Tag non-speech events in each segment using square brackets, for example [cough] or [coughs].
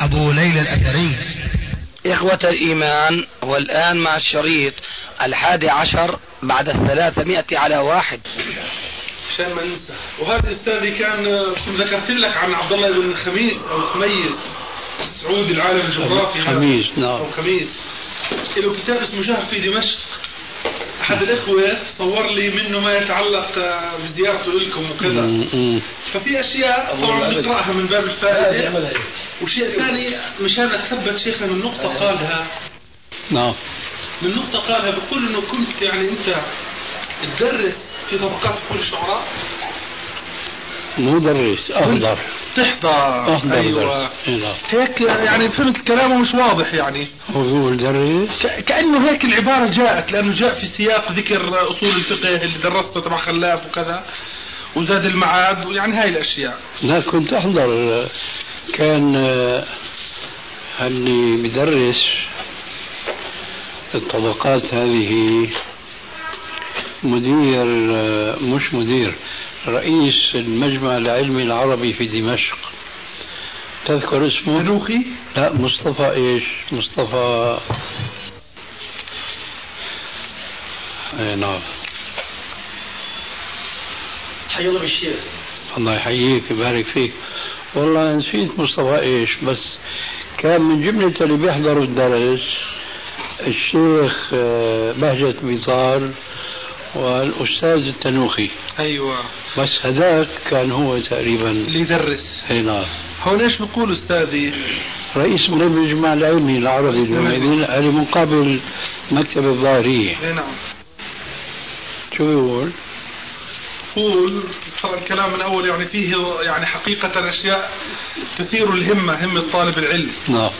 أبو ليلى الأثري. إخوة الإيمان والآن مع الشريط الحادي عشر بعد الثلاثمائة على واحد. عشان ما ننسى. وهذا أستاذي كان ذكرت لك عن عبد الله بن خميس أو خميس سعود العالم الجغرافي. خميس نعم. أو خميس. له كتاب اسمه شهر في دمشق. أحد الإخوة صور لي منه ما يتعلق بزيارته لكم وكذا. ففي أشياء طبعا بنقرأها من باب الفائدة. وشيء ثاني مشان اتثبت شيخنا من نقطة قالها. نعم. من نقطة قالها بقول إنه كنت يعني أنت تدرس في طبقات كل الشعراء مدرس احضر تحضر. احضر أيوه. هيك يعني فهمت كلامه مش واضح يعني. هو بيقول درس ك- كأنه هيك العبارة جاءت لأنه جاء في سياق ذكر أصول الفقه اللي درسته تبع خلاف وكذا وزاد المعاد ويعني هاي الأشياء. لا كنت أحضر. كان آه، اللي بدرس الطبقات هذه مدير آه، مش مدير رئيس المجمع العلمي العربي في دمشق. تذكر اسمه؟ منوخي لا مصطفى إيش؟ مصطفى. اي نعم. حي الله بالشيخ. الله يحييك يبارك فيك. والله نسيت مصطفى إيش بس كان من جملة اللي بيحضروا الدرس الشيخ آه، بهجة بيطار والأستاذ التنوخي. أيوه. بس هذاك كان هو تقريبا اللي يدرس. أي نعم. هون إيش بقول أستاذي؟ رئيس من المجمع العلمي العربي اليومين هذه مقابل مكتب الظاهرية اي نعم. شو بيقول؟ يقول ترى الكلام من أول يعني فيه يعني حقيقة أشياء تثير الهمة همة طالب العلم. نعم.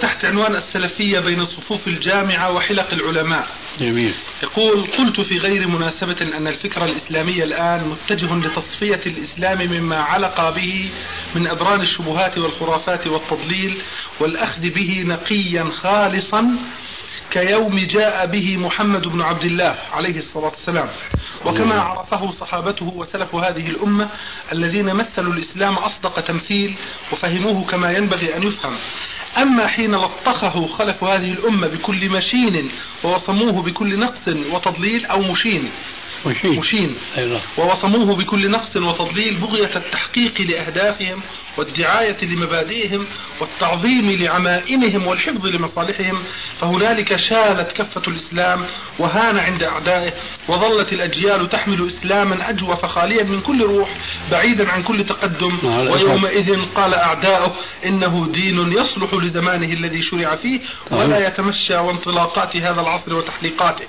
تحت عنوان السلفية بين صفوف الجامعة وحلق العلماء. جميل. يقول قلت في غير مناسبة أن الفكر الإسلامي الآن متجه لتصفية الإسلام مما علق به من أدران الشبهات والخرافات والتضليل والأخذ به نقيا خالصا كيوم جاء به محمد بن عبد الله عليه الصلاة والسلام. وكما عرفه صحابته وسلف هذه الأمة الذين مثلوا الإسلام أصدق تمثيل وفهموه كما ينبغي أن يفهم. أما حين لطخه خلف هذه الأمة بكل مشين ووصموه بكل نقص وتضليل أو مشين. مشين. مشين. نعم. ووصموه بكل نقص وتضليل بغية التحقيق لأهدافهم والدعاية لمبادئهم والتعظيم لعمائمهم والحفظ لمصالحهم فهنالك شالت كفة الإسلام وهان عند أعدائه وظلت الأجيال تحمل إسلاما أجوف خاليا من كل روح بعيدا عن كل تقدم. الأسف. ويومئذ قال أعداؤه إنه دين يصلح لزمانه الذي شرع فيه ولا يتمشى وانطلاقات هذا العصر وتحليقاته.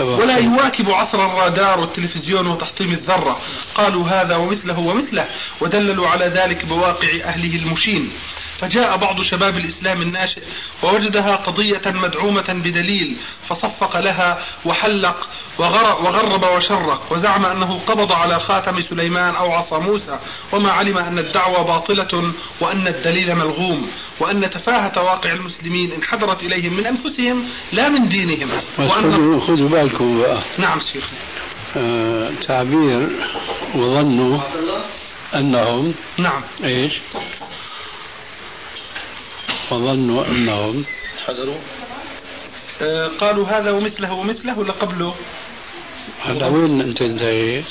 ولا يواكب عصر الرادار والتلفزيون وتحطيم الذرة. قالوا هذا ومثله ومثله ودللوا على ذلك بواقع أهله المشين. فجاء بعض شباب الإسلام الناشئ ووجدها قضية مدعومة بدليل فصفق لها وحلق وغر وغرب وشرق وزعم أنه قبض على خاتم سليمان أو عصا موسى وما علم أن الدعوة باطلة وأن الدليل ملغوم وأن تفاهة واقع المسلمين انحدرت إليهم من أنفسهم لا من دينهم. وأن خذوا خذوا بالكم بقى. نعم شيخ. آه تعبير وظنوا أنهم نعم إيش؟ وظنوا أنهم حضروا آه قالوا هذا ومثله ومثله ولا قبله هلا وين أنت انتهيت؟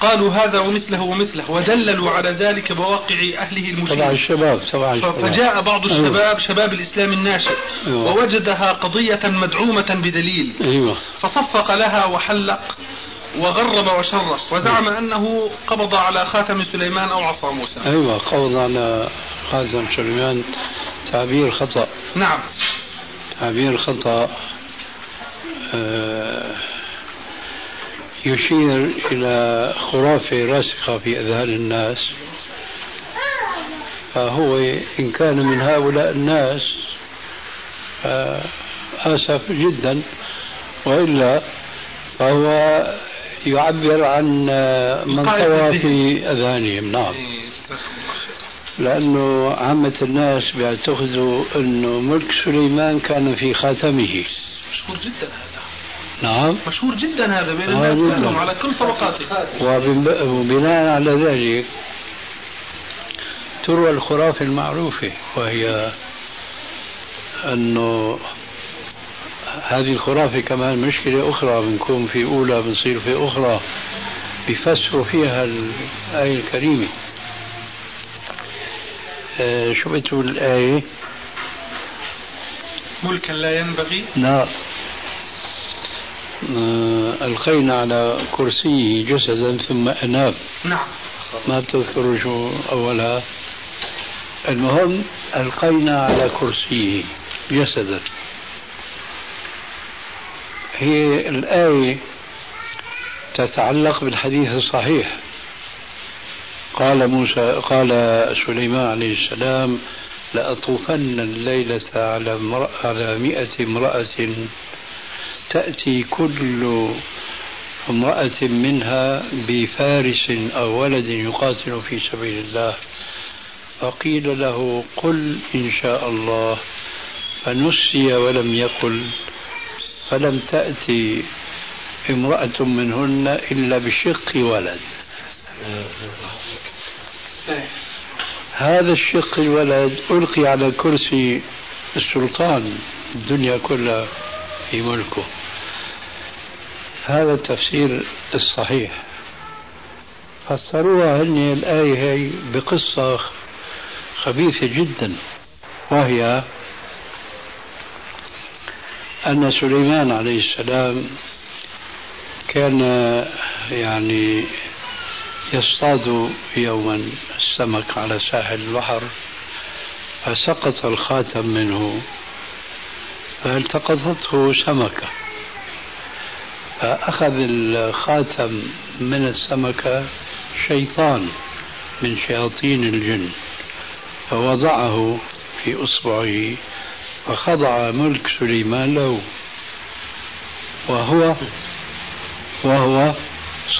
قالوا هذا ومثله ومثله ودللوا على ذلك بواقع أهله تبع المشين الشباب تبع الشباب فجاء بعض أيوة. الشباب شباب الإسلام الناشئ أيوة. ووجدها قضية مدعومة بدليل أيوه فصفق لها وحلق وغرب وشرق وزعم أنه قبض على خاتم سليمان أو عصا موسى. أيوه قبض على خاتم سليمان. تعبير خطأ. نعم. تعبير خطأ. آه، يشير إلى خرافة راسخة في أذهان الناس. فهو إن كان من هؤلاء الناس آسف جدا. وإلا فهو يعبر عن من طوى في أذانهم نعم. إيه، لأنه عامة الناس بيعتقدوا أنه ملك سليمان كان في خاتمه. مشهور جدا هذا. نعم. مشهور جدا هذا بين الناس على كل طبقاته. وبناء على ذلك تروى الخرافة المعروفة وهي أنه هذه الخرافة كمان مشكلة أخرى بنكون في أولى بنصير في أخرى بيفسروا فيها الآية الكريمة. آه شو بتقول الآية؟ ملكا لا ينبغي. لا. آه ألقينا على كرسيه جسدا ثم أناب. نعم. ما بتذكروا شو أولها؟ المهم ألقينا على كرسيه جسدا. هي الآية تتعلق بالحديث الصحيح. قال موسى قال سليمان عليه السلام لأطوفن الليلة على امرأة على مئة امرأة. تأتي كل امرأة منها بفارس أو ولد يقاتل في سبيل الله. فقيل له قل إن شاء الله. فنسي ولم يقل. فلم تأتي امرأة منهن إلا بشق ولد. هذا الشق الولد ألقي على كرسي السلطان الدنيا كلها في ملكه. هذا التفسير الصحيح. فسروها هن الآية هي بقصة خبيثة جدا وهي أن سليمان عليه السلام كان يعني يصطاد يوما السمك على ساحل البحر فسقط الخاتم منه فالتقطته سمكة. فأخذ الخاتم من السمكة شيطان من شياطين الجن فوضعه في إصبعه فخضع ملك سليمان له. وهو وهو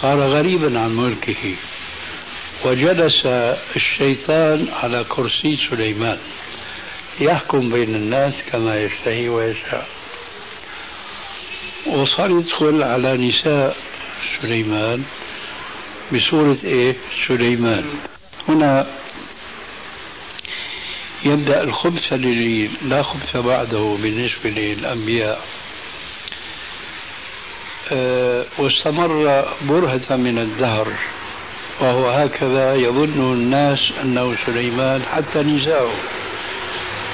صار غريبا عن ملكه. وجلس الشيطان على كرسي سليمان. يحكم بين الناس كما يشتهي ويشاء. وصار يدخل على نساء سليمان بصورة إيه؟ سليمان. هنا يبدأ الخبث الذي لا خبث بعده بالنسبة للأنبياء أه واستمر برهة من الدهر وهو هكذا يظن الناس أنه سليمان حتى نساءه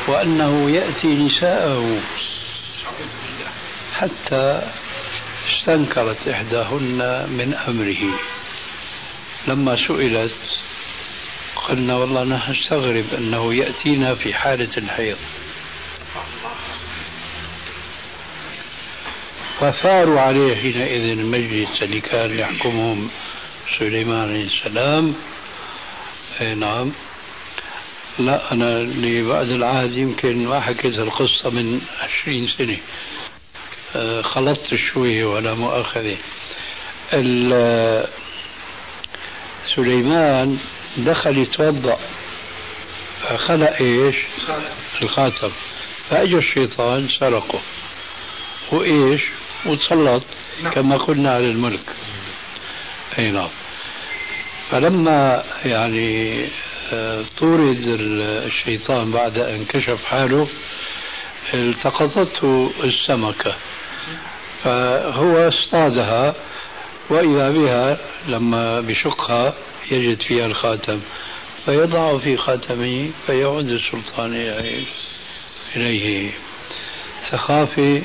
وأنه يأتي نساءه حتى استنكرت إحداهن من أمره. لما سئلت قلنا والله نحن نستغرب أنه يأتينا في حالة الحيض. فثاروا عليه حينئذ المجلس الذي كان يحكمهم سليمان عليه السلام. أي نعم. لا أنا اللي بعد العهد يمكن ما حكيت القصة من عشرين سنة. آه، خلطت شوية ولا مؤاخذة. سليمان دخل يتوضأ فخلق إيش؟ الخاتم فأجى الشيطان سرقه وايش؟ وتسلط نعم. كما قلنا على الملك أي نعم فلما يعني آه، طورد الشيطان بعد أن كشف حاله التقطته السمكة فهو اصطادها وإذا بها لما بشقها يجد فيها الخاتم فيضع في خاتمه فيعود السلطان إليه. ثقافة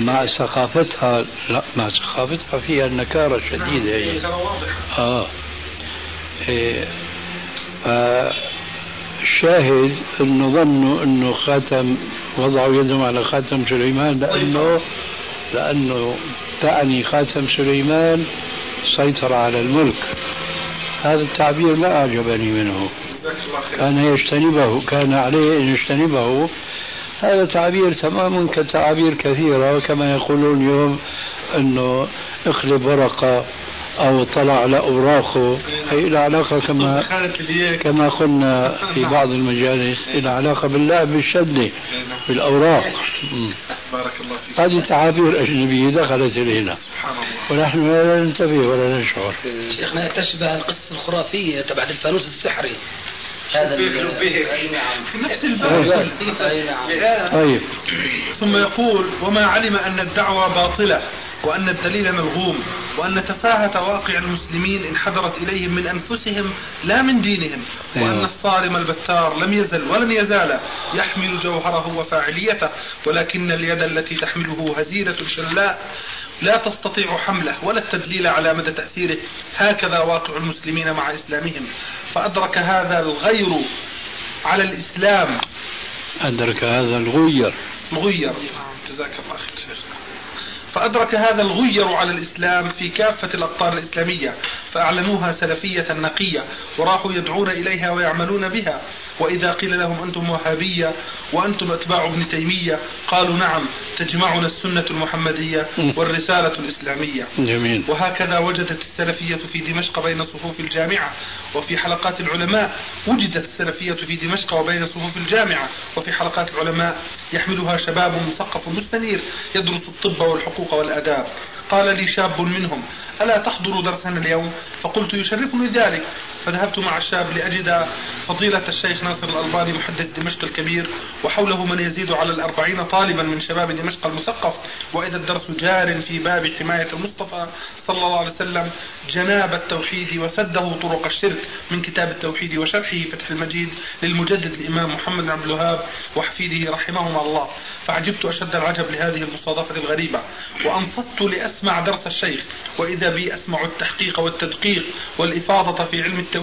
مع ثقافتها لا مع ثقافتها فيها النكارة الشديدة. هي آه. إيه فالشاهد إنه ظنوا إنه خاتم وضعوا يدهم على خاتم سليمان لأنه لأنه تعني خاتم سليمان سيطر على الملك. هذا التعبير لا أعجبني منه. كان يجتنبه كان عليه أن يجتنبه هذا تعبير تمام كتعابير كثيرة وكما يقولون اليوم أنه اقلب ورقة. أو طلع على أوراقه. هي لها علاقة كما كما قلنا في بعض المجالس لها علاقة باللعب بالشدة بالأوراق. بارك الله فيك. هذه تعابير أجنبية دخلت إلينا ونحن لا ننتبه ولا نشعر. شيخنا تشبه القصص الخرافية تبع الفانوس السحري. هذا نفس الباب. طيب. ثم يقول وما علم أن الدعوة باطلة وأن الدليل ملغوم وأن تفاهة واقع المسلمين انحدرت إليهم من أنفسهم لا من دينهم أيوة. وأن الصارم البتار لم يزل ولن يزال يحمل جوهره وفاعليته ولكن اليد التي تحمله هزيلة شلاء لا تستطيع حمله ولا التدليل على مدى تأثيره. هكذا واقع المسلمين مع إسلامهم. فأدرك هذا الغير على الإسلام. أدرك هذا الغير. الغير جزاك الله خير فأدرك هذا الغير على الإسلام في كافة الأقطار الإسلامية. فأعلنوها سلفية نقية وراحوا يدعون إليها ويعملون بها. وإذا قيل لهم أنتم وهابية وأنتم أتباع ابن تيمية قالوا نعم تجمعنا السنة المحمدية والرسالة الإسلامية. جميل. وهكذا وجدت السلفية في دمشق بين صفوف الجامعة. وفي حلقات العلماء وجدت السلفية في دمشق وبين صفوف الجامعة. وفي حلقات العلماء يحملها شباب مثقف مستنير يدرس الطب والحقوق والآداب. قال لي شاب منهم ألا تحضر درسنا اليوم؟ فقلت يشرفني ذلك. فذهبت مع الشاب لأجد فضيلة الشيخ ناصر الألباني محدث دمشق الكبير وحوله من يزيد على الأربعين طالبا من شباب دمشق المثقف. وإذا الدرس جار في باب حماية المصطفى صلى الله عليه وسلم جناب التوحيد وسده طرق الشرك من كتاب التوحيد وشرحه فتح المجيد للمجدد الإمام محمد عبد الوهاب وحفيده رحمهما الله. فعجبت أشد العجب لهذه المصادفة الغريبة. وأنصت لأسمع درس الشيخ وإذا بي أسمع التحقيق والتدقيق والإفاضة في علم التوحيد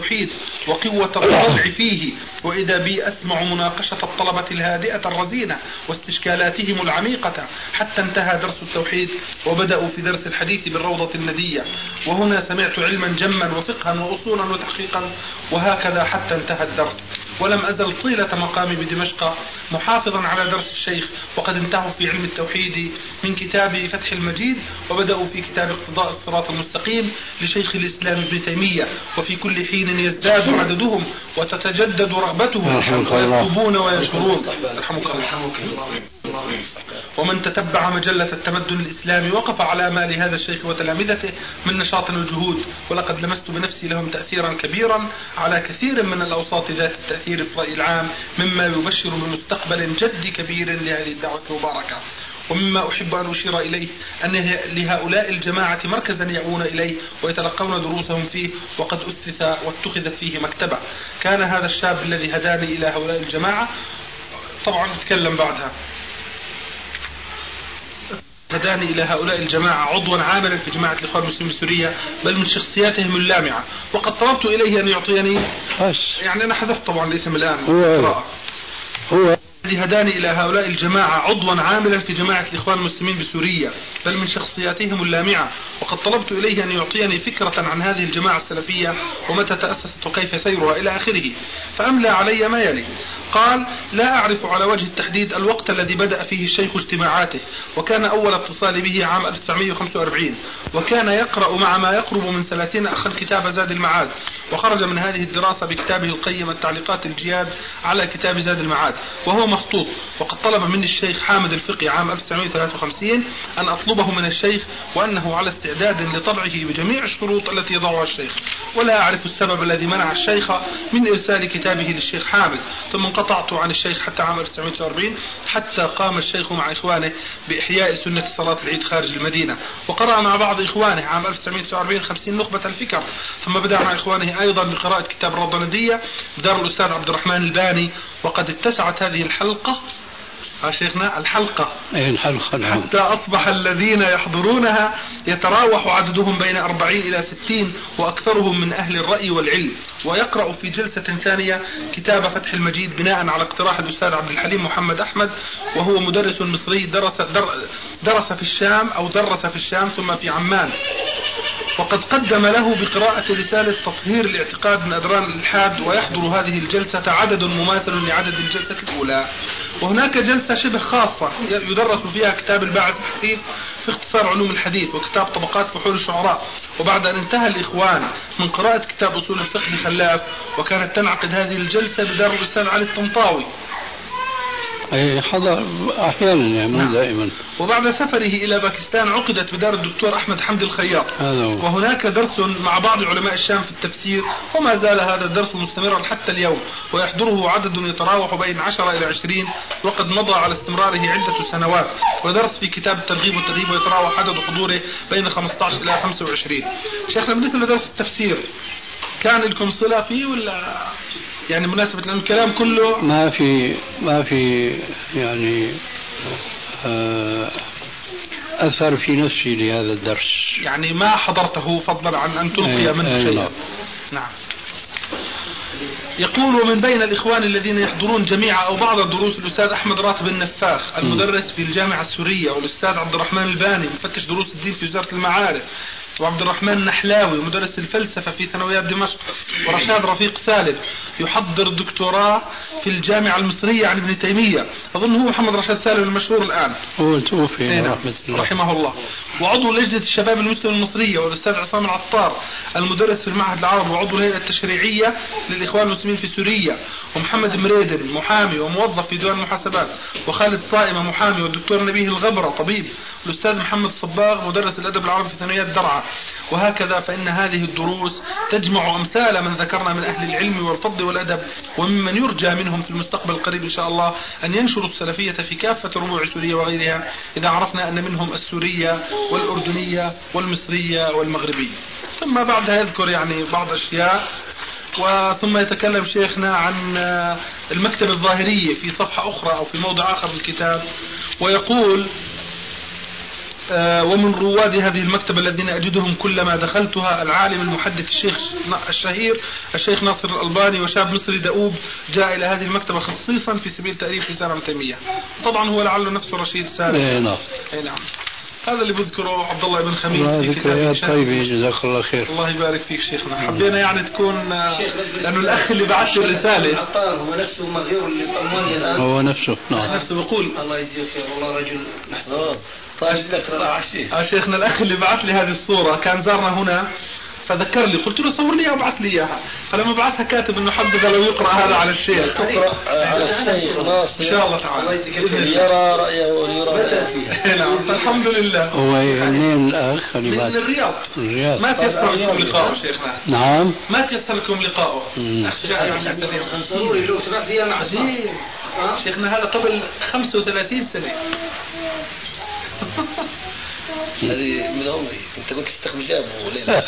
وقوة الطلع فيه وإذا بي أسمع مناقشة الطلبة الهادئة الرزينة واستشكالاتهم العميقة حتى انتهى درس التوحيد وبدأوا في درس الحديث بالروضة الندية. وهنا سمعت علما جما وفقها وأصولا وتحقيقا وهكذا حتى انتهى الدرس. ولم أزل طيلة مقامي بدمشق محافظا على درس الشيخ وقد انتهوا في علم التوحيد من كتاب فتح المجيد وبدأوا في كتاب اقتضاء الصراط المستقيم لشيخ الإسلام ابن تيمية وفي كل حين يزداد عددهم وتتجدد رغبتهم ويكتبون ويشرون رحمك الله. ومن تتبع مجلة التمدن الإسلامي وقف على آمال هذا الشيخ وتلامذته من نشاط وجهود ولقد لمست بنفسي لهم تأثيرا كبيرا على كثير من الأوساط ذات التأثير في الرأي العام مما يبشر بمستقبل جد كبير لهذه الدعوة المباركة. ومما أحب أن أشير إليه أن لهؤلاء الجماعة مركزا يأوون إليه ويتلقون دروسهم فيه وقد أسس واتخذت فيه مكتبة. كان هذا الشاب الذي هداني إلى هؤلاء الجماعة. طبعا نتكلم بعدها. هداني إلى هؤلاء الجماعة عضوا عاملا في جماعة الإخوان المسلمين بسوريا بل من شخصياتهم اللامعة. وقد طلبت إليه أن يعطيني يعني أنا حذفت طبعا الاسم الآن. هو هو الذي هداني إلى هؤلاء الجماعة عضوا عاملا في جماعة الإخوان المسلمين بسوريا بل من شخصياتهم اللامعة. وقد طلبت إليه أن يعطيني فكرة عن هذه الجماعة السلفية ومتى تأسست وكيف سيرها إلى آخره. فأملى علي ما يلي. قال لا أعرف على وجه التحديد الوقت الذي بدأ فيه الشيخ اجتماعاته وكان أول اتصالي به عام 1945 وكان يقرأ مع ما يقرب من 30 أخا كتاب زاد المعاد. وخرج من هذه الدراسة بكتابه القيم التعليقات الجياد على كتاب زاد المعاد وهو مخطوط. وقد طلب مني الشيخ حامد الفقي عام 1953 أن أطلبه من الشيخ وأنه على استعداد لطبعه بجميع الشروط التي يضعها الشيخ. ولا أعرف السبب الذي منع الشيخ من إرسال كتابه للشيخ حامد. ثم انقطعت عن الشيخ حتى عام 1940 حتى قام الشيخ مع إخوانه بإحياء سنة صلاة العيد خارج المدينة. وقرأ مع بعض إخوانه عام 1949 50 نخبة الفكر ثم بدأ مع إخوانه أيضا بقراءة كتاب الرضندية بدار الأستاذ عبد الرحمن الباني. وقد اتسعت هذه الحلقة شيخنا الحلقة. أي الحلقة. حتى أصبح الذين يحضرونها يتراوح عددهم بين أربعين إلى ستين وأكثرهم من أهل الرأي والعلم. ويقرأ في جلسة ثانية كتاب فتح المجيد بناء على اقتراح الأستاذ عبد الحليم محمد أحمد وهو مدرس مصري درس در درس في الشام أو درس في الشام ثم في عمان. وقد قدم له بقراءة رسالة تطهير الاعتقاد من أدران الإلحاد ويحضر هذه الجلسة عدد مماثل لعدد الجلسة الأولى. وهناك جلسة شبه خاصة يدرس فيها كتاب الباعث الحثيث في اختصار علوم الحديث وكتاب طبقات فحول الشعراء. وبعد أن انتهى الإخوان من قراءة كتاب أصول الفقه لخلاف وكانت تنعقد هذه الجلسة بدار الأستاذ علي الطنطاوي. اي حضر أحيانا يعني نعم. دائما. وبعد سفره إلى باكستان عقدت بدار الدكتور أحمد حمد الخياط. هذا هو. وهناك درس مع بعض علماء الشام في التفسير وما زال هذا الدرس مستمرا حتى اليوم ويحضره عدد يتراوح بين 10 إلى 20 وقد مضى على استمراره عدة سنوات. ودرس في كتاب الترغيب والترهيب ويتراوح عدد حضوره بين 15 إلى 25 شيخنا بالنسبة لدرس التفسير كان لكم صلة فيه ولا؟ يعني مناسبة لأن الكلام كله ما في ما في يعني آه، أثر في نفسي لهذا الدرس. يعني ما حضرته فضلا عن أن تلقي منه أي شيئا. نعم. نعم. يقول ومن بين الإخوان الذين يحضرون جميع أو بعض دروس الأستاذ أحمد راتب النفاخ المدرس في الجامعة السورية والأستاذ عبد الرحمن الباني مفتش دروس الدين في وزارة المعارف وعبد الرحمن النحلاوي مدرس الفلسفة في ثانويات دمشق ورشاد رفيق سالم يحضر دكتوراه في الجامعة المصرية عن ابن تيمية. أظن هو محمد رشاد سالم المشهور الآن. هو توفي إيه نعم. رحمة الله. رحمه الله. وعضو لجنة الشباب المسلم المصرية والأستاذ عصام العطار المدرس في المعهد العربي وعضو الهيئة التشريعية للإخوان المسلمين في سوريا ومحمد مريدن محامي وموظف في ديوان المحاسبات وخالد صائمة محامي والدكتور نبيه الغبرة طبيب والأستاذ محمد صباغ مدرس الأدب العربي في ثانويات درعا وهكذا فإن هذه الدروس تجمع أمثال من ذكرنا من أهل العلم والفضل والأدب وممن يرجى منهم في المستقبل القريب إن شاء الله أن ينشروا السلفية في كافة ربوع سوريا وغيرها إذا عرفنا أن منهم السورية والأردنية والمصرية والمغربية. ثم بعدها يذكر يعني بعض أشياء وثم يتكلم شيخنا عن المكتبة الظاهرية في صفحة أخرى أو في موضع آخر من الكتاب ويقول ومن رواد هذه المكتبة الذين أجدهم كلما دخلتها العالم المحدث الشيخ الشهير الشيخ ناصر الألباني وشاب مصري دؤوب جاء إلى هذه المكتبة خصيصا في سبيل تأليف لسان ابن تيمية طبعا هو لعله نفسه رشيد سالم. اي نعم. أي نعم. هذا اللي بذكره عبد الله بن خميس في كتابه ذكريات طيبة جزاك الله خير. الله يبارك فيك شيخنا. حبينا يعني تكون آه، لأنه الأخ اللي بعث لي الرسالة. العطار هو نفسه مغيور اللي في ألمانيا الآن. هو نفسه نعم. نفسه بيقول الله يجزيه خير. والله رجل محترم طلع عشي آه شيخنا الأخ اللي بعث لي هذه الصورة كان زارنا هنا فذكر لي قلت له صور لي اياها وابعث لي إياها. فلما بعثها كاتب إنه حبذا لو يقرأ هذا على الشيخ. تقرا على الشيخ. ناصر إن شاء الله تعالى. يرى رأيه ويرى. [laughs] نعم. فالحمد لله. هو منين الأخ اللي من الرياض. الرياض. ما تيسر لكم لقاؤه شيخنا؟ نعم. ما تيسر لكم يستلم. ضروري لو أيام عجيب شيخنا هذا قبل 35 سنة. [laughs] هذه من عمري. انت قلت تستخدم جابه ولا [laughs]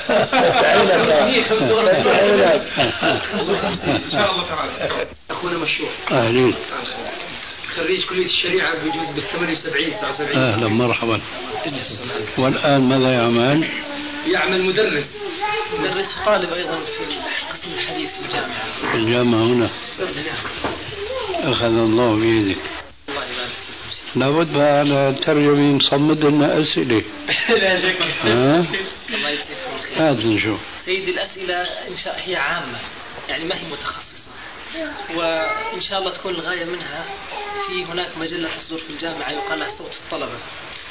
إن شاء الله تعالى. أخونا مشروع. أهلين. خريج كلية الشريعة بوجود بال 78 79 أهلا مرحبا. والآن ماذا يعمل؟ يعمل مدرس. مدرس وطالب أيضا في قسم الحديث في الجامعة. في الجامعة هنا. اخذ الله بيدك. الله يبارك لابد بقى على ترجمة مصمد لنا أسئلة [laughs] لا شك؟ [laughs] الله يجزيكم الخير هات نشوف. سيدي الأسئلة إن شاء هي عامة يعني ما هي متخصصة. وإن شاء الله تكون الغاية منها في هناك مجلة تصدر في الجامعة يقال لها صوت الطلبة.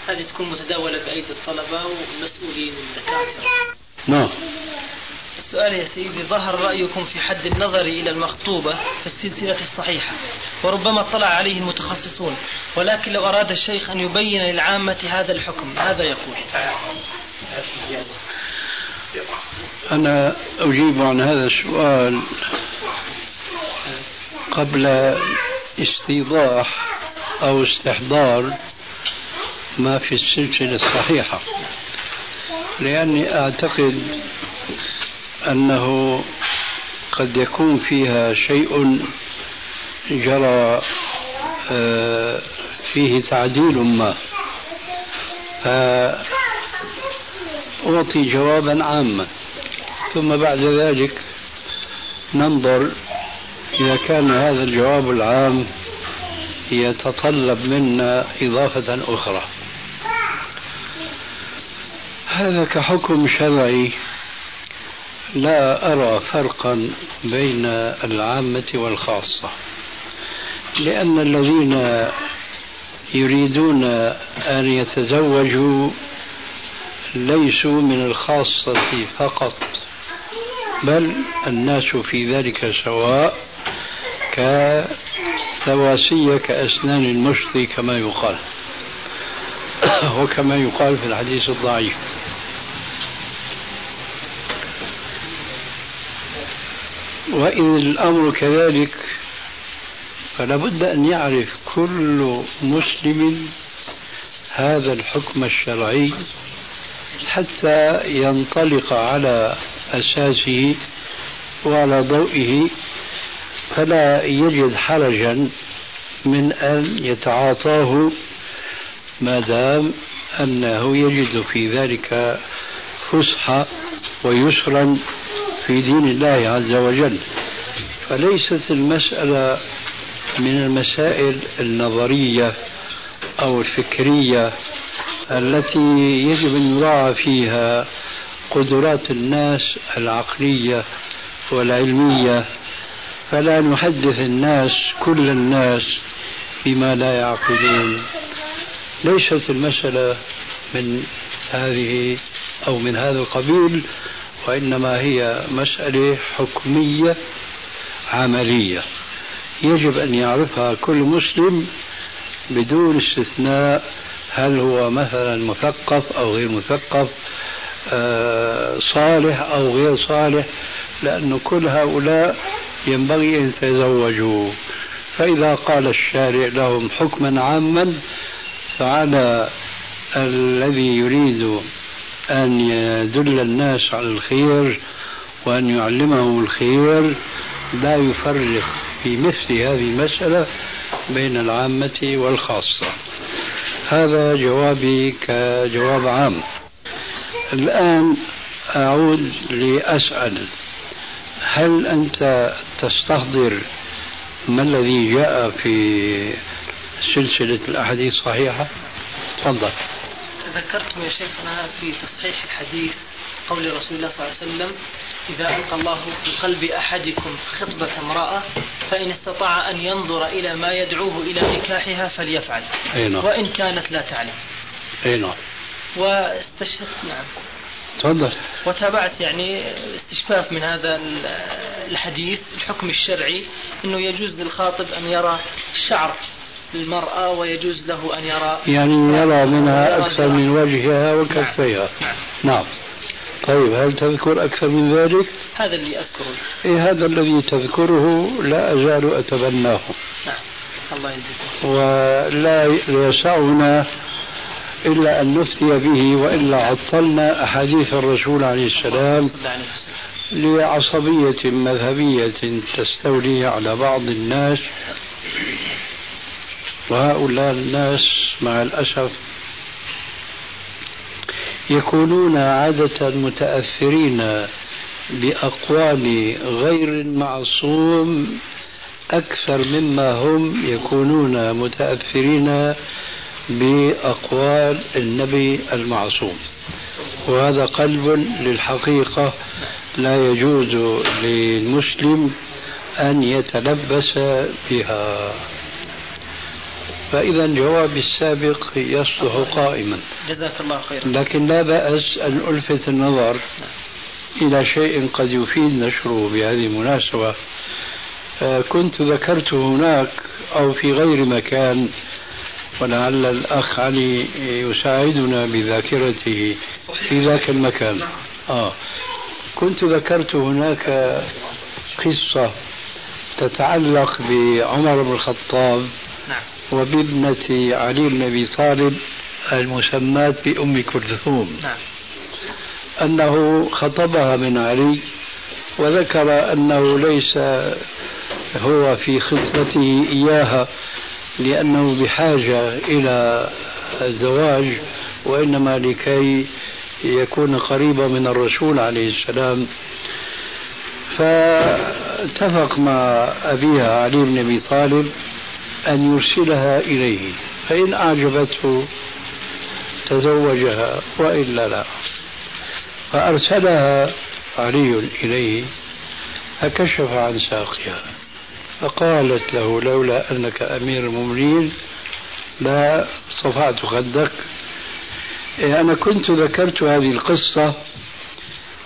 هذه تكون متداولة بايدي الطلبة والمسؤولين والدكاتره نعم. السؤال يا سيدي ظهر رأيكم في حد النظر إلى المخطوبة في السلسلة الصحيحة؟ وربما اطلع عليه المتخصصون ولكن لو أراد الشيخ أن يبين للعامة هذا الحكم ماذا يقول؟ أنا أجيب عن هذا السؤال قبل استيضاح أو استحضار ما في السلسلة الصحيحة لأني أعتقد أنه قد يكون فيها شيء جرى آه، فيه تعديل ما. فأعطي جوابا عاما. ثم بعد ذلك ننظر إذا كان هذا الجواب العام يتطلب منا إضافة أخرى. هذا كحكم شرعي لا أرى فرقا بين العامة والخاصة لأن الذين يريدون أن يتزوجوا ليسوا من الخاصة فقط بل الناس في ذلك سواء كسواسية كأسنان المشط كما يقال. [coughs] وكما يقال في الحديث الضعيف. وإن الأمر كذلك فلا بد أن يعرف كل مسلم هذا الحكم الشرعي حتى ينطلق على أساسه وعلى ضوئه فلا يجد حرجا من أن يتعاطاه ما دام أنه يجد في ذلك فسحة ويسرا في دين الله عز وجل. فليست المسألة من المسائل النظرية أو الفكرية التي يجب أن يراعى فيها قدرات الناس العقلية والعلمية. فلا نحدث الناس كل الناس بما لا يعقلون. ليست المسألة من هذه أو من هذا القبيل. وإنما هي مسألة حكمية عملية. يجب أن يعرفها كل مسلم بدون استثناء. هل هو مثلا مثقف أو غير مثقف؟ آه، صالح أو غير صالح؟ لأن كل هؤلاء ينبغي أن يتزوجوا. فإذا قال الشارع لهم حكما عاما فعلى الذي يريد أن يدل الناس على الخير وأن يعلمهم الخير لا يفرق في مثل هذه المسألة بين العامة والخاصة. هذا جوابي كجواب عام. الآن أعود لأسأل هل أنت تستحضر ما الذي جاء في سلسلة الأحاديث الصحيحة؟ تفضل. ذكرتم يا شيخنا في تصحيح الحديث قول رسول الله صلى الله عليه وسلم إذا ألقى الله في قلب أحدكم خطبة امرأة فإن استطاع أن ينظر إلى ما يدعوه إلى نكاحها فليفعل نعم. وإن كانت لا تعلم. أي نعم. واستشهدت نعم تفضل. وتابعت يعني استشفاف من هذا الحديث الحكم الشرعي أنه يجوز للخاطب أن يرى شعر المرأة ويجوز له أن يرى يعني يرى منها أكثر من وجهها وكفيها. نعم. نعم. طيب هل تذكر أكثر من ذلك؟ هذا اللي أذكره. إيه هذا الذي تذكره لا أزال أتبناه. نعم. الله يجزيك. ولا يسعنا إلا أن نفتي به وإلا عطلنا أحاديث الرسول عليه السلام لعصبية مذهبية تستولي على بعض الناس. وهؤلاء الناس مع الأسف يكونون عادة متأثرين بأقوال غير المعصوم أكثر مما هم يكونون متأثرين بأقوال النبي المعصوم. وهذا قلب للحقيقة لا يجوز للمسلم أن يتلبس بها. فإذا جوابي السابق يصلح قائما. جزاك الله خيرا. لكن لا بأس أن ألفت النظر إلى شيء قد يفيد نشره بهذه المناسبة. آه، كنت ذكرت هناك أو في غير مكان ولعل الأخ علي يساعدنا بذاكرته في ذاك المكان. آه. كنت ذكرت هناك قصة تتعلق بعمر بن الخطاب. نعم. وبابنة علي بن أبي طالب المسماة بأم كلثوم نعم. أنه خطبها من علي وذكر أنه ليس هو في خطبته إياها لأنه بحاجة إلى الزواج وإنما لكي يكون قريبا من الرسول عليه السلام فاتفق مع أبيها علي بن أبي طالب أن يرسلها إليه فإن أعجبته تزوجها وإلا لا. فأرسلها علي إليه فكشف عن ساقها فقالت له لولا أنك أمير المؤمنين لا صفعت خدك. إيه، أنا كنت ذكرت هذه القصة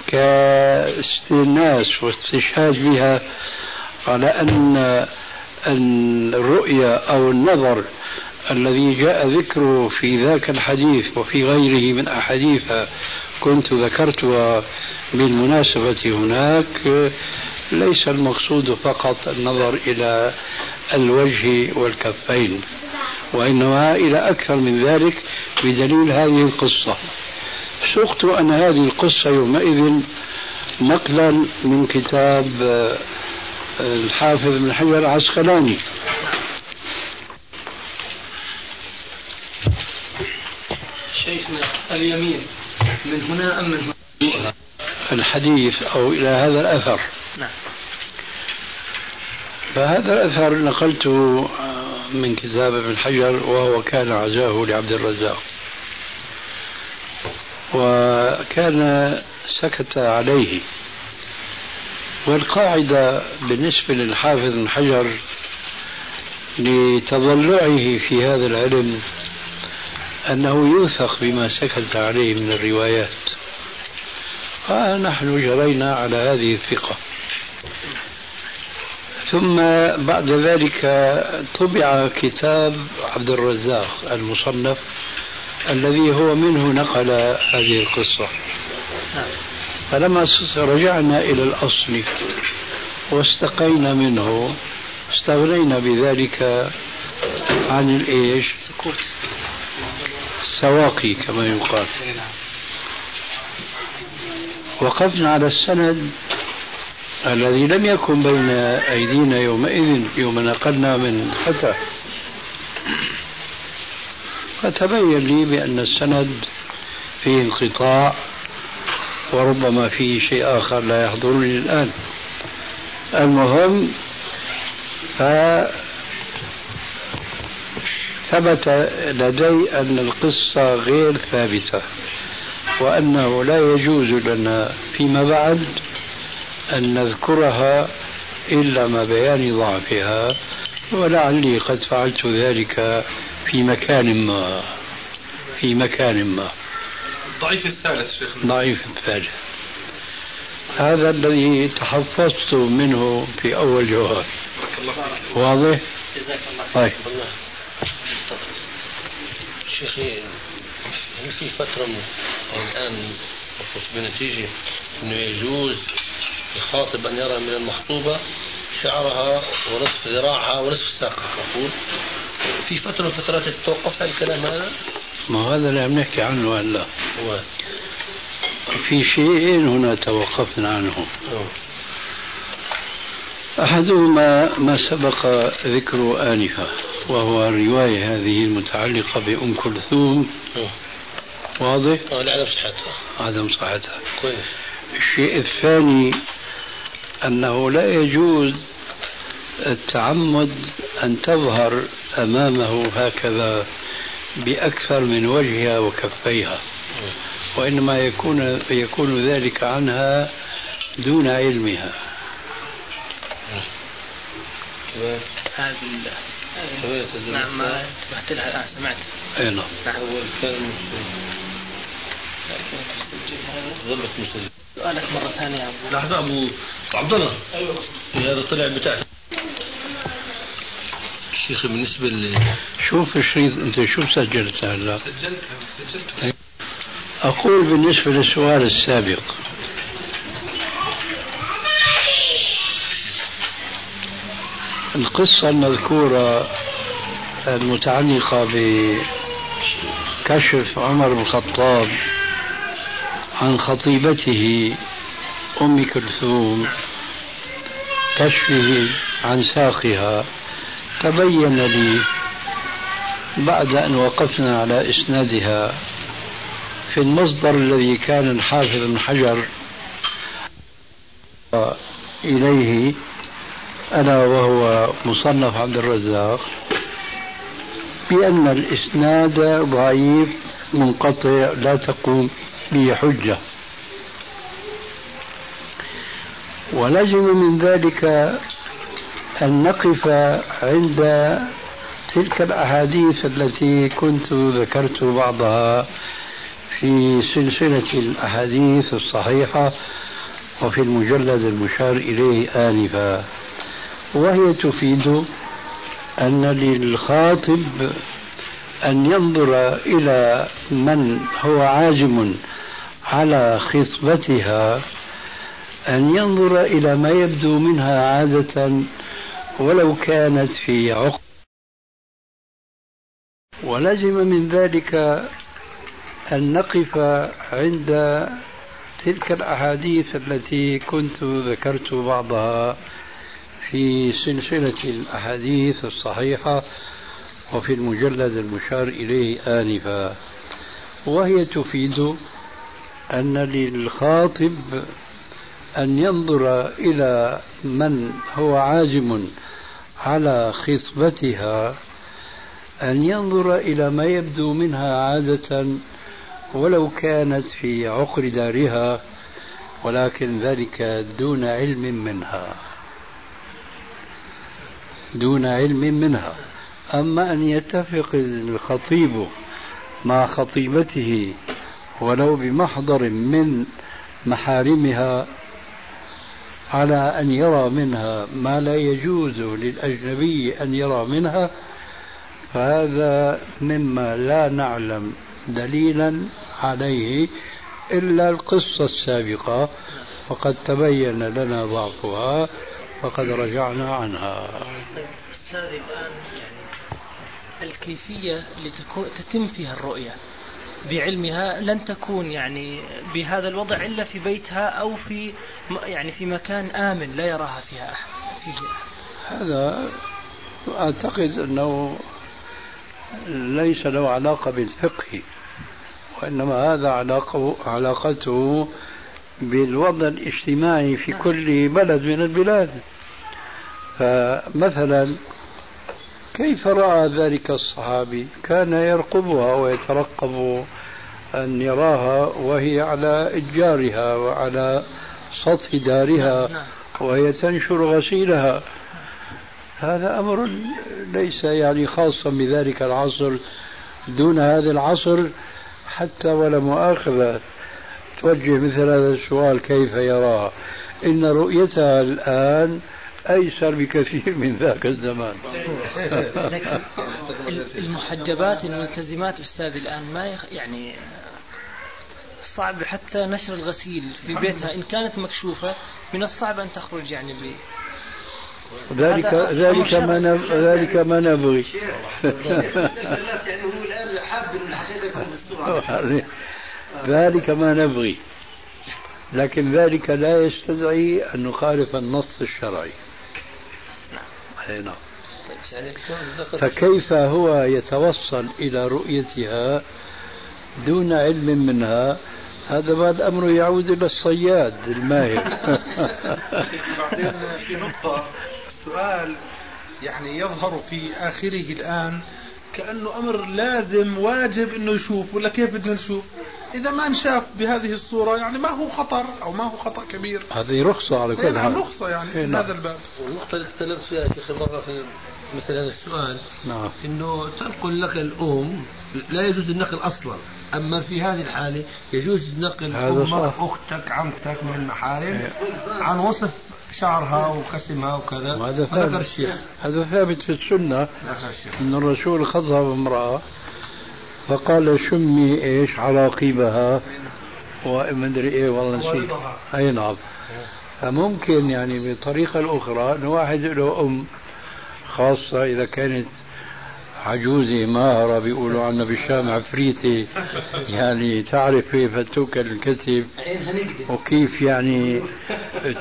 كاستئناس واستشهاد بها على أن الرؤية أو النظر الذي جاء ذكره في ذاك الحديث وفي غيره من أحاديث كنت ذكرتها بالمناسبة هناك ليس المقصود فقط النظر إلى الوجه والكفين وإنما إلى أكثر من ذلك بدليل هذه القصة. سقت أن هذه القصة يومئذ نقلا من كتاب الحافظ بن حجر العسقلاني. شيخنا اليمين من هنا أم من هنا؟ الحديث أو إلى هذا الأثر. نعم. فهذا الأثر نقلته من كتاب ابن حجر وهو كان عزاه لعبد الرزاق. وكان سكت عليه. والقاعدة بالنسبة للحافظ بن حجر لتضلعه في هذا العلم أنه يوثق بما سكت عليه من الروايات. فنحن جرينا على هذه الثقة. ثم بعد ذلك طبع كتاب عبد الرزاق المصنف الذي هو منه نقل هذه القصة. فلما رجعنا إلى الأصل واستقينا منه استغنينا بذلك عن الإيش؟ السواقي كما يقال. وقفنا على السند الذي لم يكن بين أيدينا يومئذ يوم نقلنا من فتح فتبين لي بأن السند فيه انقطاع وربما فيه شيء آخر لا يحضرني الآن المهم ثبت لدي أن القصة غير ثابتة وأنه لا يجوز لنا فيما بعد أن نذكرها إلا مع بيان ضعفها ولعلي قد فعلت ذلك في مكان ما في مكان ما. الضعيف الثالث شيخ. ضعيف الثالث. هذا الذي تحفظت منه في أول جواب. واضح؟ جزاك الله طيب. شيخي هل في فترة الآن بنتيجة أنه يجوز الخاطب أن يرى من المخطوبة شعرها ونصف ذراعها ونصف ساقها؟ في فترة من فترات توقفت عن الكلام هذا؟ ما هذا اللي عم نحكي عنه هلا في شيئين هنا توقفنا عنهم أحدهما ما سبق ذكره آنفا وهو الرواية هذه المتعلقة بأم كلثوم. واضح؟ لعدم صحتها. عدم صحتها. كويس. الشيء الثاني أنه لا يجوز التعمد أن تظهر أمامه هكذا بأكثر من وجهها وكفيها. وإنما يكون يكون ذلك عنها دون علمها. هذه نعم ما انتبهت لها الآن سمعت أي نعم. أول كان ظلت مسجل سؤالك مرة ثانية لحظة أبو عبد الله. أيوه هذا طلع بتاعك شيخي بالنسبة ل شوف الشريط أنت شو سجلت هلا؟ سجلت سجلت. أقول بالنسبة للسؤال السابق. القصة المذكورة المتعلقة بكشف عمر بن الخطاب عن خطيبته أم كلثوم كشفه عن ساقها تبين لي بعد أن وقفنا على إسنادها في المصدر الذي كان الحافظ بن حجر إليه ألا وهو مصنف عبد الرزاق بأن الإسناد ضعيف منقطع لا تقوم به حجة. ولزم من ذلك أن نقف عند تلك الأحاديث التي كنت ذكرت بعضها في سلسلة الأحاديث الصحيحة وفي المجلد المشار إليه آنفا. وهي تفيد أن للخاطب أن ينظر إلى من هو عازم على خطبتها أن ينظر إلى ما يبدو منها عادة ولو كانت في عقد. ولزم من ذلك أن نقف عند تلك الأحاديث التي كنت ذكرت بعضها في سلسلة الأحاديث الصحيحة وفي المجلد المشار إليه آنفا. وهي تفيد أن للخاطب أن ينظر إلى من هو عازم على خطبتها أن ينظر إلى ما يبدو منها عادة ولو كانت في عقر دارها ولكن ذلك دون علم منها. دون علم منها. أما أن يتفق الخطيب مع خطيبته ولو بمحضر من محارمها على أن يرى منها ما لا يجوز للأجنبي أن يرى منها فهذا مما لا نعلم دليلا عليه إلا القصة السابقة وقد تبين لنا ضعفها فقد رجعنا عنها. أستاذ الآن يعني الكيفية لتكون تتم فيها الرؤية بعلمها لن تكون يعني بهذا الوضع إلا في بيتها أو في يعني في مكان آمن لا يراها فيها أحد. فيه. هذا أعتقد أنه ليس له علاقة بالفقه وإنما هذا علاقة علاقته بالوضع الاجتماعي في كل بلد من البلاد. فمثلا كيف رأى ذلك الصحابي؟ كان يرقبها ويترقب أن يراها وهي على إتجارها وعلى سطح دارها نعم. وهي تنشر غسيلها. هذا أمر ليس يعني خاصا بذلك العصر دون هذا العصر حتى ولا مؤاخذة. توجه مثل هذا السؤال كيف يراها؟ إن رؤيتها الآن أيسر بكثير من ذاك الزمان. [laughs] لكن المحجبات الملتزمات أستاذ الآن ما يخ يعني صعب حتى نشر الغسيل في بيتها. إن كانت مكشوفة من الصعب أن تخرج يعني ب ذلك ذلك ما نب- ذلك ما نبغي. يعني هو الان حاب ان الحقيقة يكون مستور ذلك ما نبغي. لكن ذلك لا يستدعي أن نخالف النص الشرعي. أي نعم. فكيف هو يتوصل إلى رؤيتها دون علم منها؟ هذا بعد أمره يعود إلى الصياد الماهر. بعدين [laughs] في نقطة السؤال يعني يظهر في آخره الآن كأنه أمر لازم واجب أنه يشوف ولا كيف بدنا نشوف؟ إذا ما انشاف بهذه الصورة يعني ما هو خطر أو ما هو خطأ كبير. هذه رخصة على إيه كل نعم حال. رخصة يعني إيه من نعم. هذا الباب. والنقطة اللي تكلمت فيها شيخ مرة في مثل هذا السؤال نعم. إنه تنقل لك الأم لا يجوز النقل أصلا. أما في هذه الحالة يجوز نقل هذا أمك صح. أختك عمتك من المحارم عن وصف شعرها وقسمها وكذا. وهذا وذكر ثابت. الشيخ. هذا ثابت في الشيخ. أن الرسول خطب امرأة فقال شمي إيش عراقيبها ومدري إيه والله نسيت. أي نعم. فممكن يعني بطريقة الأخرى أن واحد له أم خاصة إذا كانت عجوزة ماهرة بيقولوا عنها بالشام عفريتة يعني تعرف كيف توكل الكتف عينها نقدر وكيف يعني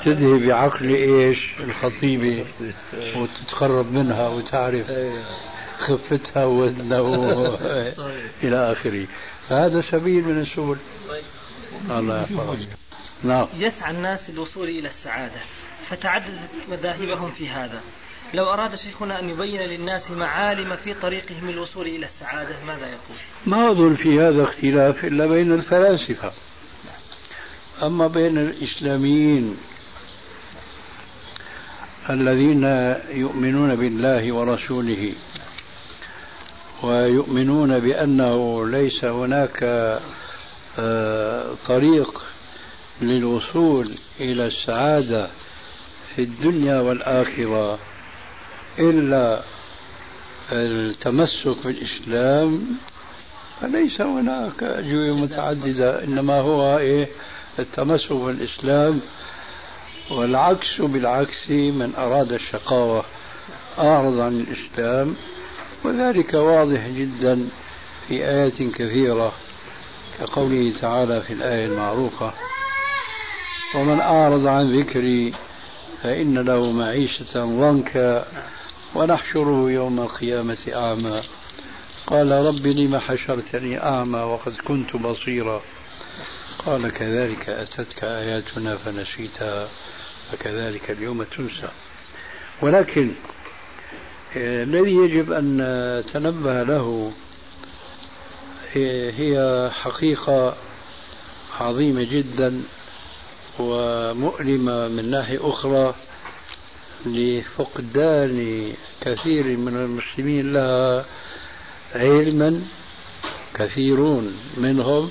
تذهب بعقل إيش الخطيبة وتتقرب منها وتعرف خفتها ووزنها [laughs] إلى آخره. فهذا سبيل من السبل. الله يحفظك. نعم. يسعى الناس للوصول إلى السعادة فتعددت مذاهبهم في هذا. لو أراد شيخنا أن يبين للناس معالم في طريقهم للوصول إلى السعادة ماذا يقول؟ ما أظن في هذا اختلاف إلا بين الفلاسفة أما بين الإسلاميين الذين يؤمنون بالله ورسوله ويؤمنون بأنه ليس هناك آه، طريق للوصول إلى السعادة في الدنيا والآخرة إلا التمسك بالإسلام فليس هناك أجوبة متعددة إنما هو إيه؟ التمسك بالإسلام والعكس بالعكس من أراد الشقاوة أعرض عن الإسلام وذلك واضح جدا في آيات كثيرة كقوله تعالى في الآية المعروفة ومن أعرض عن ذكري فإن له معيشة ضنكا ونحشره يوم القيامة أعمى قال رب لم حشرتني أعمى وقد كنت بصيرا. قال كذلك أتتك آياتنا فنسيتها فكذلك اليوم تنسى. ولكن آه، الذي يجب أن نتنبه له هي حقيقة عظيمة جدا ومؤلمة من ناحية أخرى. لفقدان كثير من المسلمين لها علما كثيرون منهم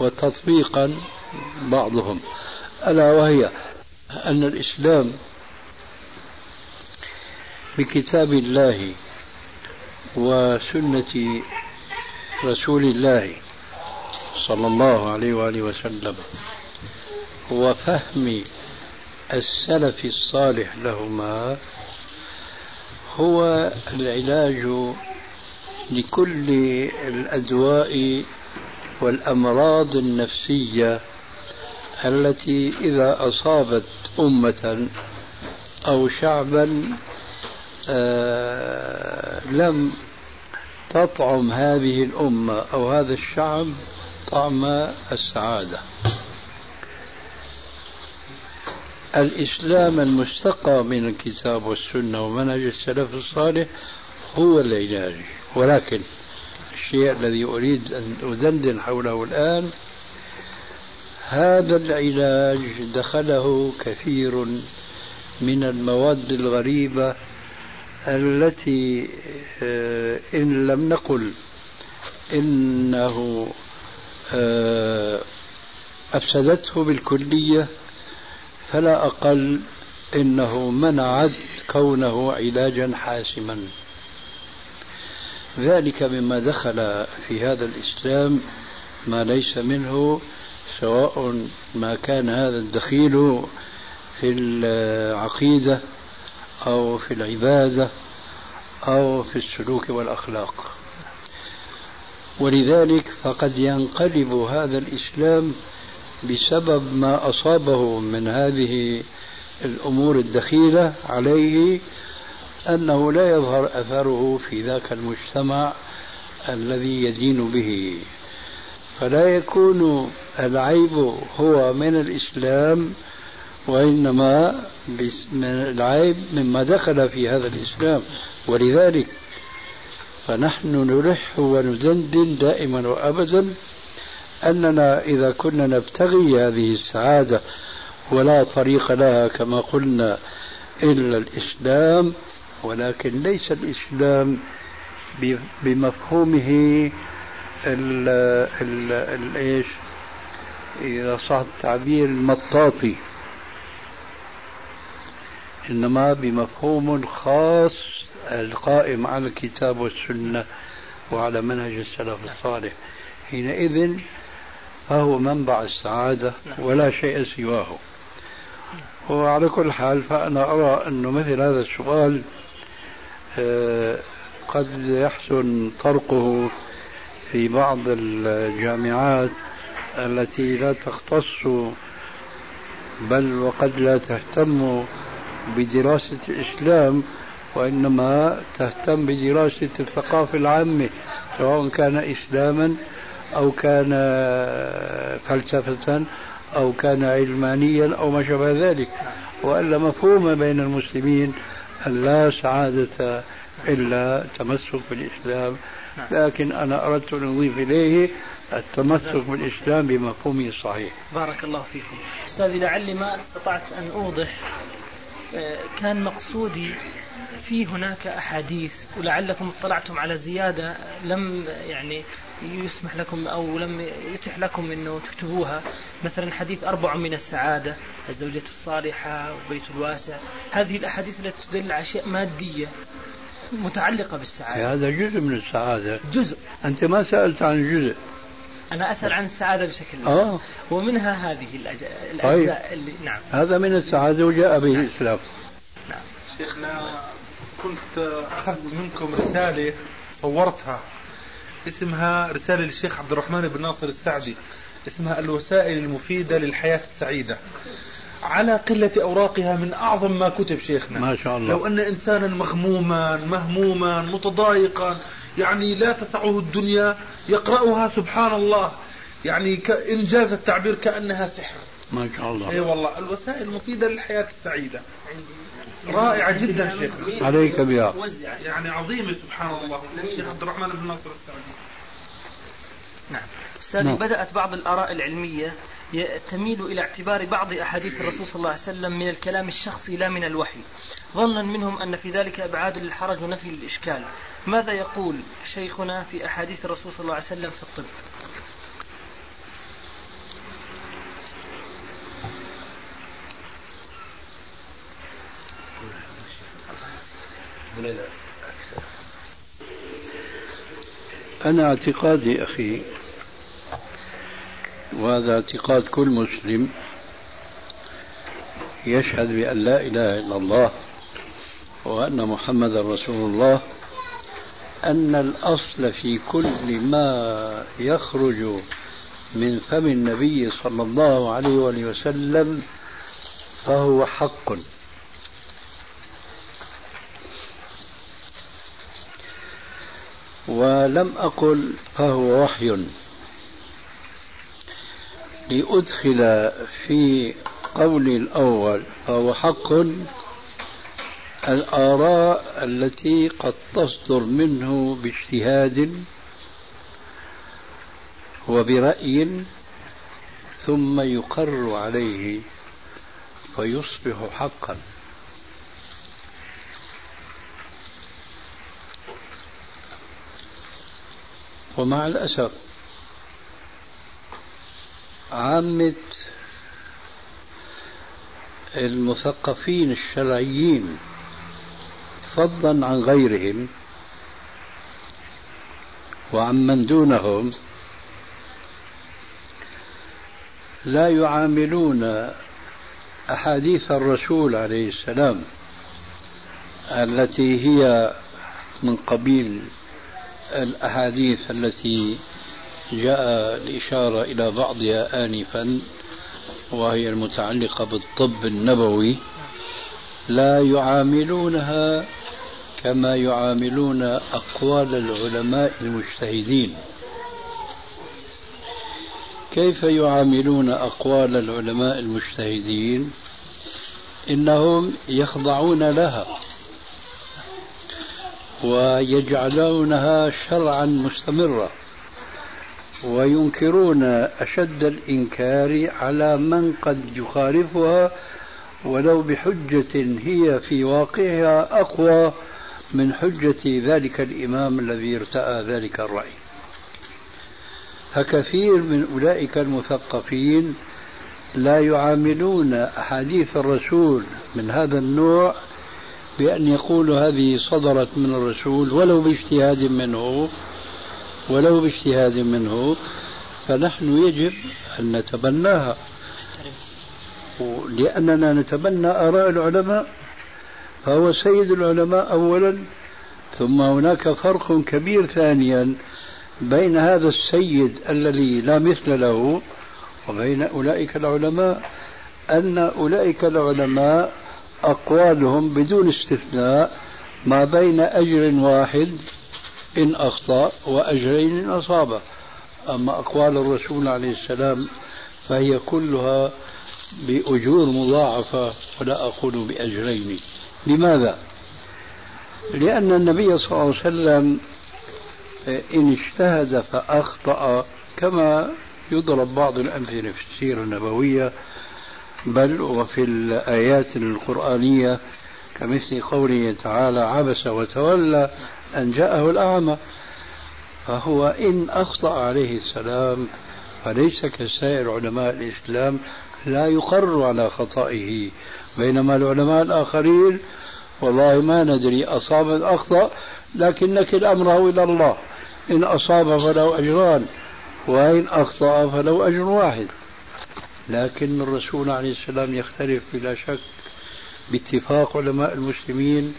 وتطبيقا بعضهم. ألا وهي أن الإسلام بكتاب الله وسنة رسول الله صلى الله عليه وآله وسلم وفهم السلف الصالح لهما هو العلاج لكل الأدواء والأمراض النفسية التي إذا أصابت أمة أو شعبا آه لم تطعم هذه الأمة أو هذا الشعب طعم السعادة. الإسلام المستقى من الكتاب والسنة ومنهج السلف الصالح هو العلاج. ولكن الشيء الذي أريد أن أدندن حوله الآن هذا العلاج دخله كثير من المواد الغريبة التي آه، إن لم نقل إنه آه، أفسدته بالكلية فلا أقل إنه منعت كونه علاجا حاسما. ذلك مما دخل في هذا الإسلام ما ليس منه سواء ما كان هذا الدخيل في العقيدة أو في العبادة أو في السلوك والأخلاق. ولذلك فقد ينقلب هذا الإسلام بسبب ما أصابه من هذه الأمور الدخيلة عليه أنه لا يظهر أثره في ذاك المجتمع الذي يدين به. فلا يكون العيب هو من الإسلام وإنما من العيب مما دخل في هذا الإسلام. ولذلك فنحن نلح وندندن دائما وأبدا أننا إذا كنا نبتغي هذه السعادة ولا طريق لها كما قلنا إلا الإسلام ولكن ليس الإسلام بمفهومه ال ال ال إيش؟ إذا صح التعبير المطاطي. إنما بمفهوم خاص القائم على الكتاب والسنة وعلى منهج السلف الصالح. حينئذ فهو منبع السعادة ولا شيء سواه. وعلى كل حال فأنا أرى أنه مثل هذا السؤال آه، قد يحسن طرقه في بعض الجامعات التي لا تختص بل وقد لا تهتم بدراسة الإسلام وإنما تهتم بدراسة الثقافة العامة سواء كان إسلاما أو كان فلسفة أو كان علمانيا أو ما شابه ذلك. وإلا مفهوم بين المسلمين أن لا سعادة إلا تمسك بالإسلام. لكن أنا أردت أن أضيف إليه التمسك بالإسلام بمفهومه الصحيح. بارك الله فيكم. أستاذي لعلي ما استطعت أن أوضح آه، كان مقصودي في هناك أحاديث ولعلكم اطلعتم على زيادة لم يعني يسمح لكم أو لم يتح لكم أنه تكتبوها. مثلا حديث أربع من السعادة الزوجة الصالحة وبيت الواسع. هذه الأحاديث التي تدل على أشياء مادية متعلقة بالسعادة. هذا جزء من السعادة. جزء. أنت ما سألت عن الجزء أنا أسأل عن السعادة بشكل عام آه. ومنها هذه الأج- طيب. الأجزاء اللي نعم. هذا من السعادة وجاء به الإسلام. نعم. شيخنا كنت أخذت منكم رسالة صورتها. اسمها رسالة للشيخ عبد الرحمن بن ناصر السعدي. اسمها الوسائل المفيدة للحياة السعيدة. على قلة أوراقها من أعظم ما كتب شيخنا. ما شاء الله. لو أن إنسانا مغموما مهموما متضايقا يعني لا تسعه الدنيا يقرأها سبحان الله. يعني ك- إنجاز التعبير كأنها سحر. ما شاء الله. إي والله الوسائل المفيدة للحياة السعيدة. رائعة جدا شيخنا عليك بها يعني عظيمة سبحان الله. الشيخ عبد الرحمن بن ناصر السعدي نعم. أستاذ نعم. بدأت بعض الآراء العلمية تميل إلى اعتبار بعض أحاديث الرسول صلى الله عليه وسلم من الكلام الشخصي لا من الوحي. ظنا منهم أن في ذلك إبعاد للحرج ونفي للإشكال ماذا يقول شيخنا في أحاديث الرسول صلى الله عليه وسلم في الطب؟ أنا اعتقادي أخي وهذا اعتقاد كل مسلم يشهد بأن لا إله إلا الله وأن محمد رسول الله أن الأصل في كل ما يخرج من فم النبي صلى الله عليه وسلم فهو حق. ولم أقل فهو وحي. لأدخل في قولي الأول فهو حق. الآراء التي قد تصدر منه باجتهاد وبرأي ثم يقر عليه فيصبح حقا. ومع الأسف عامة المثقفين الشرعيين فضلا عن غيرهم وعمن دونهم لا يعاملون أحاديث الرسول عليه السلام التي هي من قبيل الأحاديث التي جاء الإشارة إلى بعضها آنفا وهي المتعلقة بالطب النبوي لا يعاملونها كما يعاملون أقوال العلماء المجتهدين. كيف يعاملون أقوال العلماء المجتهدين؟ إنهم يخضعون لها. ويجعلونها شرعا مستمرا وينكرون أشد الإنكار على من قد يخالفها ولو بحجة هي في واقعها أقوى من حجة ذلك الإمام الذي ارتأى ذلك الرأي. فكثير من أولئك المثقفين لا يعاملون أحاديث الرسول من هذا النوع بأن يقولوا هذه صدرت من الرسول ولو باجتهاد منه ولو باجتهاد منه فنحن يجب أن نتبناها. لأننا نتبنى آراء العلماء فهو سيد العلماء أولا ثم هناك فرق كبير ثانيا بين هذا السيد الذي لا مثل له وبين أولئك العلماء أن أولئك العلماء أقوالهم بدون استثناء ما بين أجر واحد إن أخطأ وأجرين إن أصاب أما أقوال الرسول عليه السلام فهي كلها بأجور مضاعفة ولا أقول بأجرين لماذا؟ لأن النبي صلى الله عليه وسلم إن اجتهد فأخطأ كما يضرب بعض الأمثلة في السيرة النبوية بل وفي الآيات القرآنية كمثل قوله تعالى عبس وتولى أن جاءه الأعمى فهو إن أخطأ عليه السلام فليس كسائر علماء الإسلام لا يقر على خطئه بينما العلماء الآخرين والله ما ندري أصاب أخطأ لكن نكل أمره إلى الله إن أصاب فله أجران وإن أخطأ فله أجر واحد. لكن الرسول عليه السلام يختلف بلا شك باتفاق علماء المسلمين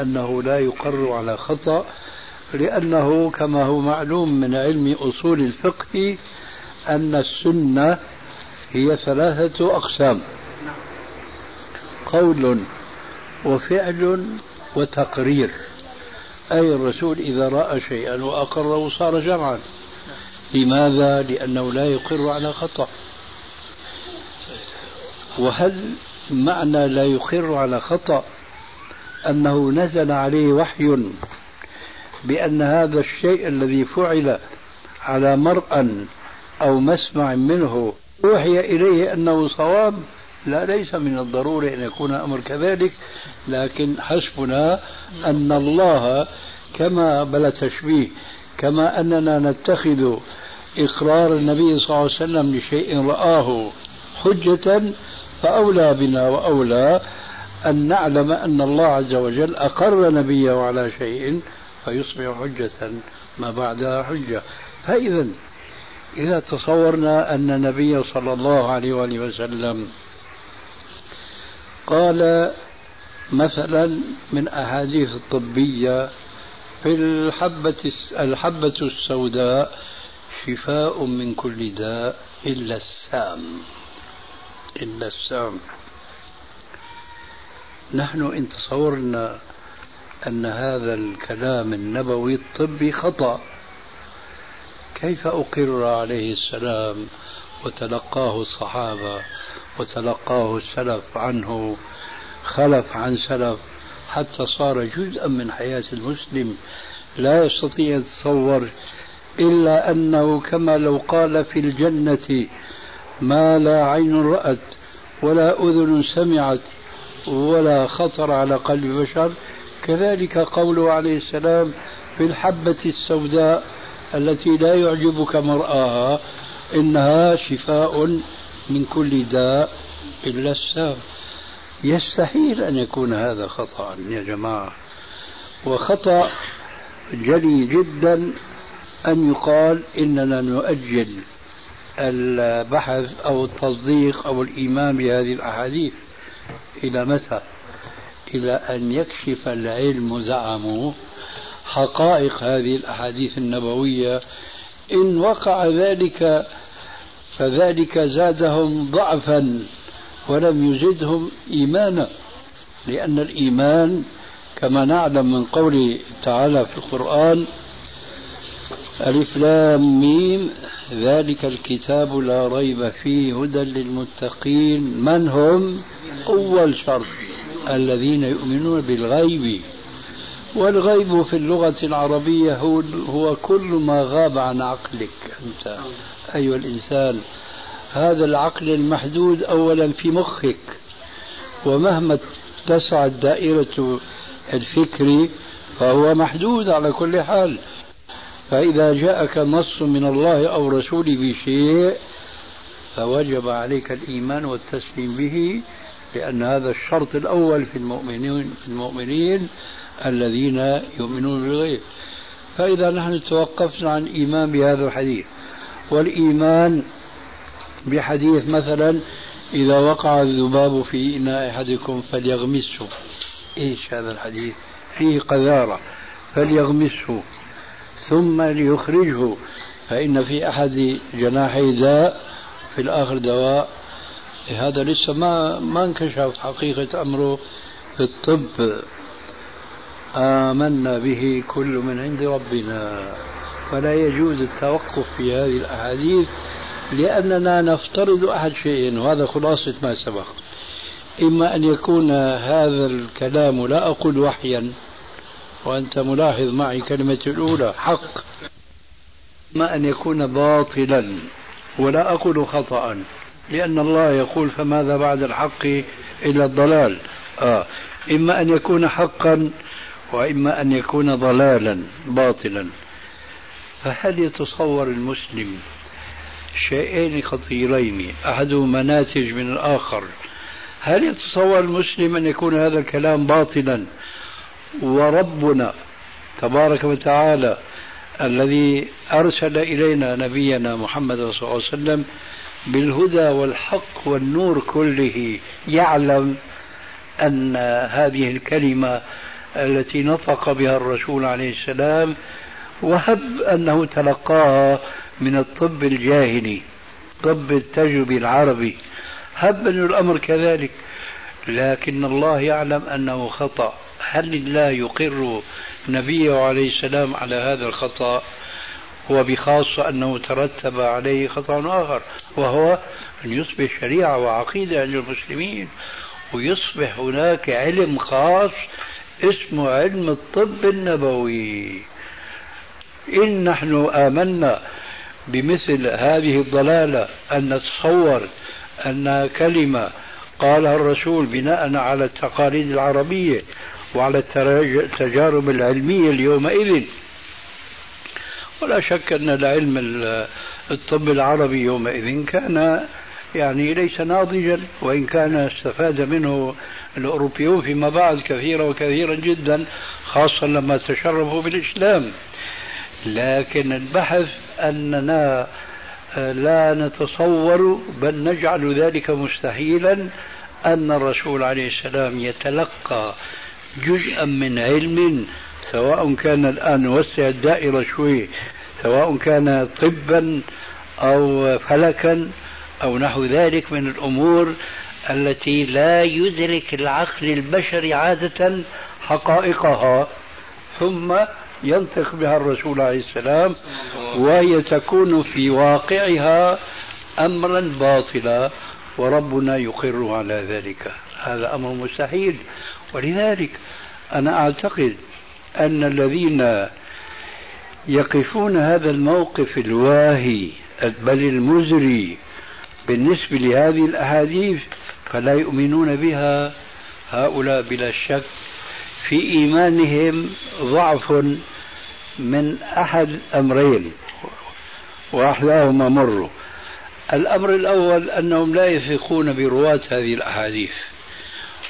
أنه لا يقر على خطأ لأنه كما هو معلوم من علم أصول الفقه أن السنة هي ثلاثة أقسام. قول وفعل وتقرير. أي الرسول إذا رأى شيئا وأقره صار جمعا. لماذا؟ لأنه لا يقر على خطأ. وهل معنى لا يقر على خطأ أنه نزل عليه وحي بأن هذا الشيء الذي فعل على مرأى أو مسمع منه أوحي إليه أنه صواب؟ لا ليس من الضروري أن يكون الأمر كذلك لكن حسبنا أن الله كما بلا تشبيه كما أننا نتخذ إقرار النبي صلى الله عليه وسلم لشيء رآه حجة فأولى بنا وأولى أن نعلم أن الله عز وجل أقر نبيه على شيء فيصبح حجة ما بعدها حجة. فإذا إذا تصورنا أن النبي صلى الله عليه وآله وسلم قال مثلا من أحاديث الطبية في الحبة الحبة السوداء شفاء من كل داء إلا السام. إلا السام. نحن إن تصورنا أن هذا الكلام النبوي الطبي خطأ. كيف أقر عليه السلام وتلقاه الصحابة وتلقاه السلف عنه خلف عن سلف حتى صار جزءا من حياة المسلم لا يستطيع يتصور إلا أنه كما لو قال في الجنة ما لا عين رأت ولا أذن سمعت ولا خطر على قلب بشر. كذلك قوله عليه السلام في الحبة السوداء التي لا يعجبك مرآها إنها شفاء من كل داء إلا السام يستحيل أن يكون هذا خطأ يا جماعة. وخطأ جلي جدا أن يقال إننا نؤجل البحث أو التصديق أو الإيمان بهذه الأحاديث إلى متى؟ إلى أن يكشف العلم زعموا حقائق هذه الأحاديث النبوية إن وقع ذلك فذلك زادهم ضعفا ولم يزدهم إيمانا لأن الإيمان كما نعلم من قوله تعالى في القرآن ألف لام ميم. ذلك الكتاب لا ريب فيه هدى للمتقين. من هم؟ أول شرط الذين يؤمنون بالغيب. والغيب في اللغة العربية هو, هو كل ما غاب عن عقلك أنت أيها الإنسان. هذا العقل المحدود أولا في مخك. ومهما تسع دائرة الفكر فهو محدود على كل حال. فإذا جاءك نص من الله أو رسوله بشيء فوجب عليك الإيمان والتسليم به لأن هذا الشرط الأول في المؤمنين في المؤمنين الذين يؤمنون بالغيب. فإذا نحن توقفنا عن الإيمان بهذا الحديث والإيمان بحديث مثلا إذا وقع الذباب في إناء أحدكم فليغمسه. إيش هذا الحديث؟ فيه قذارة. فليغمسه. ثم ليخرجه. فإن في أحد جناحي داء في الآخر دواء. هذا لسه ما ما انكشف حقيقة أمره في الطب. آمنا به كل من عند ربنا. فلا يجوز التوقف في هذه الأحاديث لأننا نفترض أحد شيئين وهذا خلاصة ما سبق. إما أن يكون هذا الكلام لا أقول وحيا وأنت ملاحظ معي كلمة الأولى حق. إما أن يكون باطلا ولا أقول خطأ لأن الله يقول فماذا بعد الحق إلا الضلال. آه. إما أن يكون حقا وإما أن يكون ضلالا باطلا. فهل يتصور المسلم شيئين خطيرين أحدهما ناتج من الآخر؟ هل يتصور المسلم أن يكون هذا الكلام باطلا؟ وربنا تبارك وتعالى الذي أرسل إلينا نبينا محمد صلى الله عليه وسلم بالهدى والحق والنور كله يعلم أن هذه الكلمة التي نطق بها الرسول عليه السلام وهب أنه تلقاها من الطب الجاهلي طب التجربي العربي. هب أن الأمر كذلك لكن الله يعلم أنه خطأ. هل الله يقر نبيه عليه السلام على هذا الخطأ؟ وبخاصة أنه ترتب عليه خطأ آخر وهو أن يصبح شريعة وعقيدة عند المسلمين ويصبح هناك علم خاص اسمه علم الطب النبوي. إن نحن آمنا بمثل هذه الضلالة أن نتصور أن كلمة قالها الرسول بناء على التقاليد العربية وعلى التجارب العلمية اليومئذ. ولا شك أن العلم الطب العربي يومئذ كان يعني ليس ناضجا وإن كان استفاد منه الأوروبيون فيما بعد كثيرا وكثيرا جدا خاصة لما تشرفوا بالإسلام. لكن البحث أننا لا نتصور بل نجعل ذلك مستحيلا أن الرسول عليه السلام يتلقى جزءا من علم سواء كان الآن نوسع الدائرة شوي سواء كان طبا أو فلكا أو نحو ذلك من الأمور التي لا يدرك العقل البشري عادة حقائقها. ثم ينطق بها الرسول عليه السلام وهي تكون في واقعها امرا باطلا وربنا يقر على ذلك. هذا أمر مستحيل. ولذلك أنا أعتقد أن الذين يقفون هذا الموقف الواهي بل المزري بالنسبة لهذه الأحاديث فلا يؤمنون بها. هؤلاء بلا شك في إيمانهم ضعف من أحد أمرين. وأحلاهما مر الأمر الأول أنهم لا يثقون برواة هذه الأحاديث.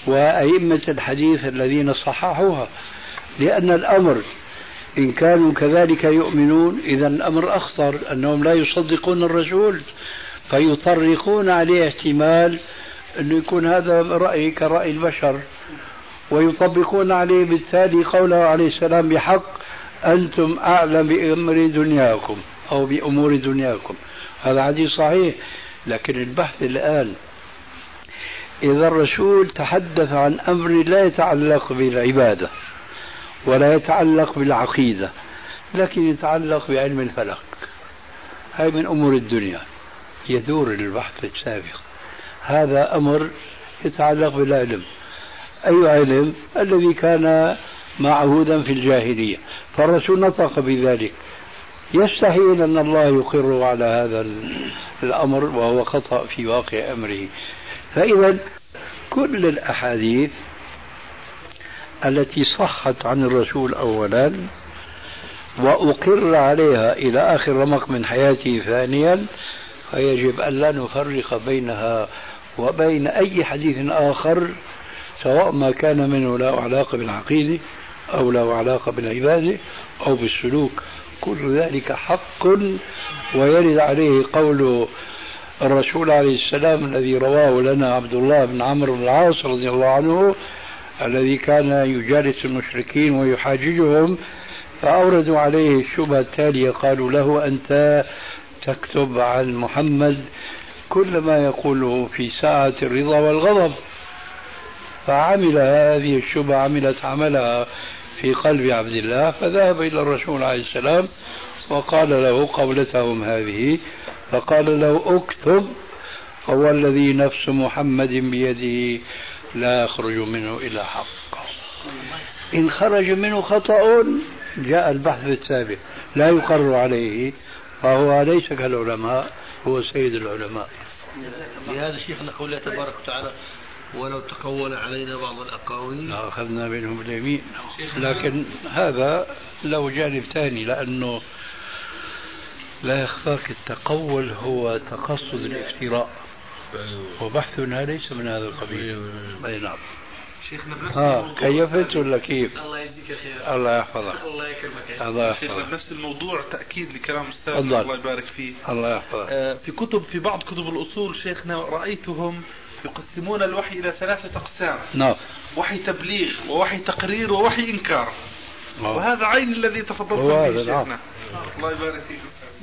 وأئمة الحديث الذين صححوها لأن الأمر إن كانوا كذلك يؤمنون إذا الأمر أخطر أنهم لا يصدقون الرسول فيطرقون عليه احتمال أنه يكون هذا رأي كرأي البشر ويطبقون عليه بالتالي قوله عليه السلام بحق أنتم أعلم بأمر دنياكم أو بأمور دنياكم. هذا حديث صحيح لكن البحث الآن إذا الرسول تحدث عن أمر لا يتعلق بالعبادة ولا يتعلق بالعقيدة لكن يتعلق بعلم الفلك هاي من أمور الدنيا. يدور البحث السابق. هذا أمر يتعلق بالعلم. أي علم؟ الذي كان معهودا في الجاهلية. فالرسول نطق بذلك. يستحيل أن الله يقر على هذا الأمر وهو خطأ في واقع أمره. فإذا كل الأحاديث التي صحت عن الرسول أولا وأقر عليها إلى آخر رمق من حياته ثانيا فيجب أن لا نفرق بينها وبين أي حديث آخر سواء ما كان منه له علاقة بالعقيدة أو له علاقة بالعبادة أو بالسلوك. كل ذلك حق ويرد عليه قول الرسول عليه السلام الذي رواه لنا عبد الله بن عمرو بن العاص رضي الله عنه الذي كان يجالس المشركين ويحاججهم فأوردوا عليه الشبهة التالية قالوا له أنت تكتب عن محمد كل ما يقوله في ساعة الرضا والغضب. فعمل هذه الشبهة عملت عملها في قلب عبد الله فذهب إلى الرسول عليه السلام وقال له قولتهم هذه. فقال له اكتب هو الذي نفس محمد بيده لا يخرج منه إلا حق إن خرج منه خطأ جاء البحث السابق لا يقر عليه فهو ليس كالعلماء هو سيد العلماء. لهذا شيخنا قوله تبارك وتعالى ولو تقول علينا بعض الأقاويل لأخذنا منهم اليمين. لكن هذا له جانب ثاني لأنه لا يخفاك التقول هو تقصد الافتراء. وبحثنا ليس من هذا القبيل. أي نعم. شيخنا بنفس ها الموضوع. كيفت ولا كيف؟ الله يجزيك الخير. الله يحفظك. الله يكرمك. يا الله شيخنا يحفظك بنفس الموضوع تأكيد لكلام تفضل. الله يبارك فيه. الله يحفظك. آه، في كتب في بعض كتب الأصول شيخنا رأيتهم يقسمون الوحي إلى ثلاثة أقسام. نعم. وحي تبليغ ووحي تقرير ووحي إنكار. آه. وهذا عين الذي تفضلتم به نعم. الله يبارك فيك.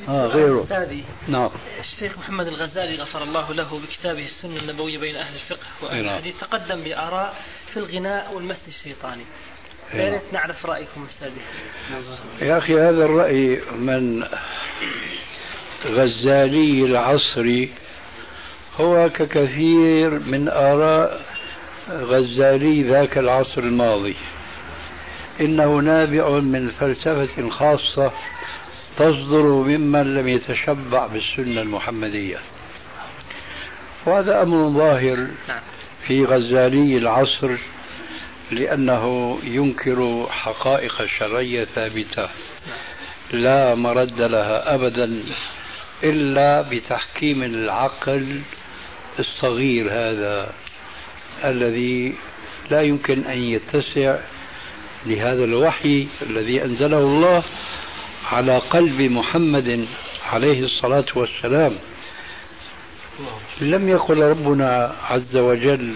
آه غيره. أستاذي نعم. الشيخ محمد الغزالي غفر الله له بكتابه السنة النبوية بين أهل الفقه وأهل نعم. الحديث تقدم بآراء في الغناء والمس الشيطاني. يا نعم. ريت نعرف رأيكم أستاذي. يا أخي هذا الرأي من غزالي العصر هو ككثير من آراء غزالي ذاك العصر الماضي. إنه نابع من فلسفة خاصة تصدر ممن لم يتشبع بالسنة المحمدية. وهذا أمر ظاهر نعم. في غزالي العصر لأنه ينكر حقائق شرعية ثابتة. لا مرد لها أبدا إلا بتحكيم العقل الصغير هذا الذي لا يمكن أن يتسع لهذا الوحي الذي أنزله الله على قلب محمد عليه الصلاة والسلام. لم يقل ربنا عز وجل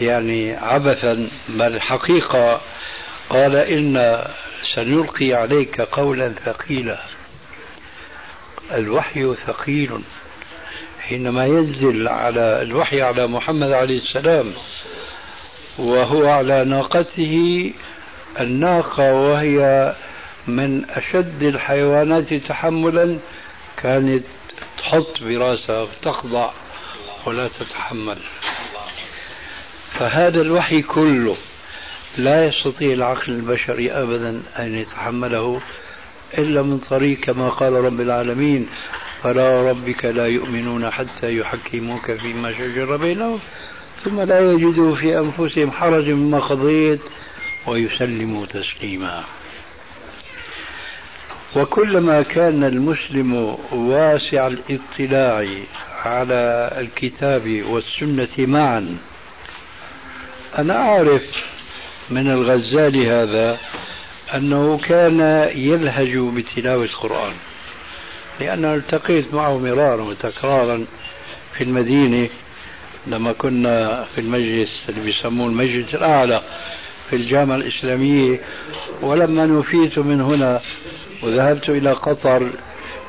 يعني عبثا بل حقيقة قال إن سنلقي عليك قولا ثقيلا. الوحي ثقيل. حينما ينزل على الوحي على محمد عليه السلام وهو على ناقته الناقة وهي من أشد الحيوانات تحملا كانت تحط براسها وتخضع ولا تتحمل. فهذا الوحي كله لا يستطيع العقل البشري أبدا أن يتحمله إلا من طريق كما قال رب العالمين فلا ربك لا يؤمنون حتى يحكموك فيما شجر بينهم ثم لا يجدوا في أنفسهم حرج مما قضيت ويسلموا تسليما. وكلما كان المسلم واسع الاطلاع على الكتاب والسنة معا أنا أعرف من الغزالي هذا أنه كان يلهج بتلاوة القرآن لأن التقيت معه مرارا وتكرارا في المدينة لما كنا في المجلس اللي بيسموه المجلس الأعلى في الجامعة الإسلامية ولما نفيت من هنا وذهبت إلى قطر.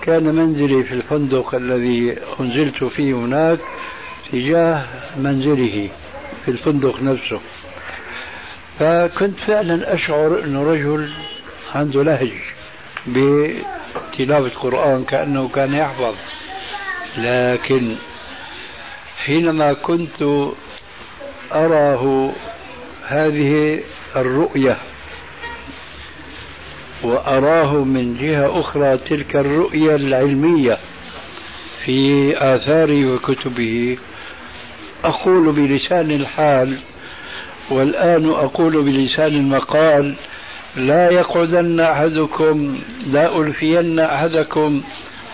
كان منزلي في الفندق الذي أنزلت فيه هناك تجاه منزله في الفندق نفسه. فكنت فعلا أشعر أنه رجل عنده لهج بتلاوة القرآن كأنه كان يحفظ. لكن حينما كنت أراه هذه الرؤية وأراه من جهة أخرى تلك الرؤية العلمية في آثاره وكتبه. أقول بلسان الحال والآن أقول بلسان المقال لا يقعدن أحدكم لا ألفين أحدكم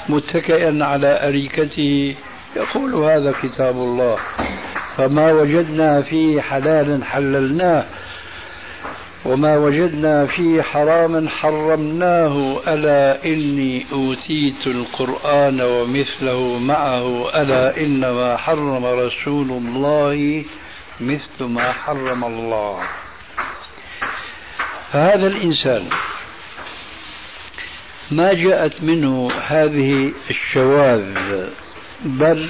متكئا على أريكته. يقول هذا كتاب الله. فما وجدنا فيه حلالا حللناه. وما وجدنا فيه حراما حرمناه ألا إني أوتيت القرآن ومثله معه ألا إنما حرم رسول الله مثل ما حرم الله. فهذا الإنسان ما جاءت منه هذه الشواذ بل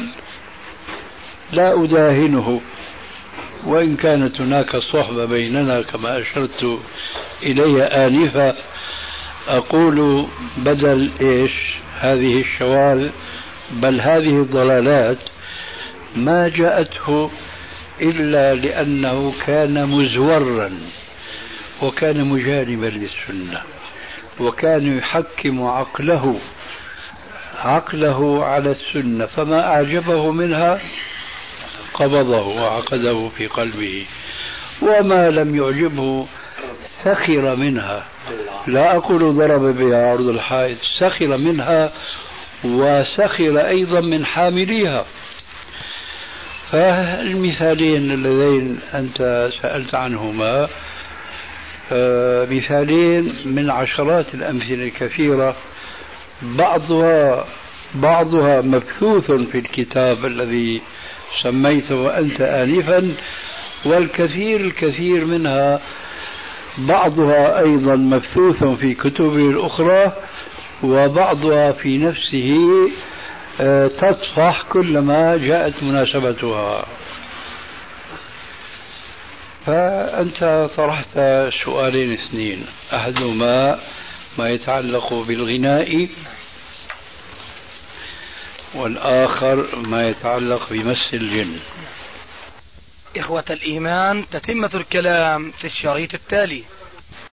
لا أداهنه. وإن كانت هناك صحبة بيننا كما أشرت إلي آنفا أقول بدل إيش؟ هذه الشواذ بل هذه الضلالات ما جاءته إلا لأنه كان مزورا وكان مجانبا للسنة وكان يحكم عقله عقله على السنة فما أعجبه منها قبضه وعقده في قلبه وما لم يعجبه سخر منها. لا أقول ضرب بها عرض الحائط سخر منها وسخر أيضا من حامليها. فالمثالين اللذين أنت سألت عنهما مثالين من عشرات الأمثلة الكثيرة بعضها بعضها مبثوث في الكتاب الذي سميته أنت آنفا والكثير الكثير منها بعضها أيضا مبثوث في كتبه الأخرى وبعضها في نفسه آه، تطفح كلما جاءت مناسبتها. فأنت طرحت سؤالين اثنين أحدهما ما يتعلق بالغناء والآخر ما يتعلق بمس الجن. إخوة الإيمان تتمة الكلام في الشريط التالي.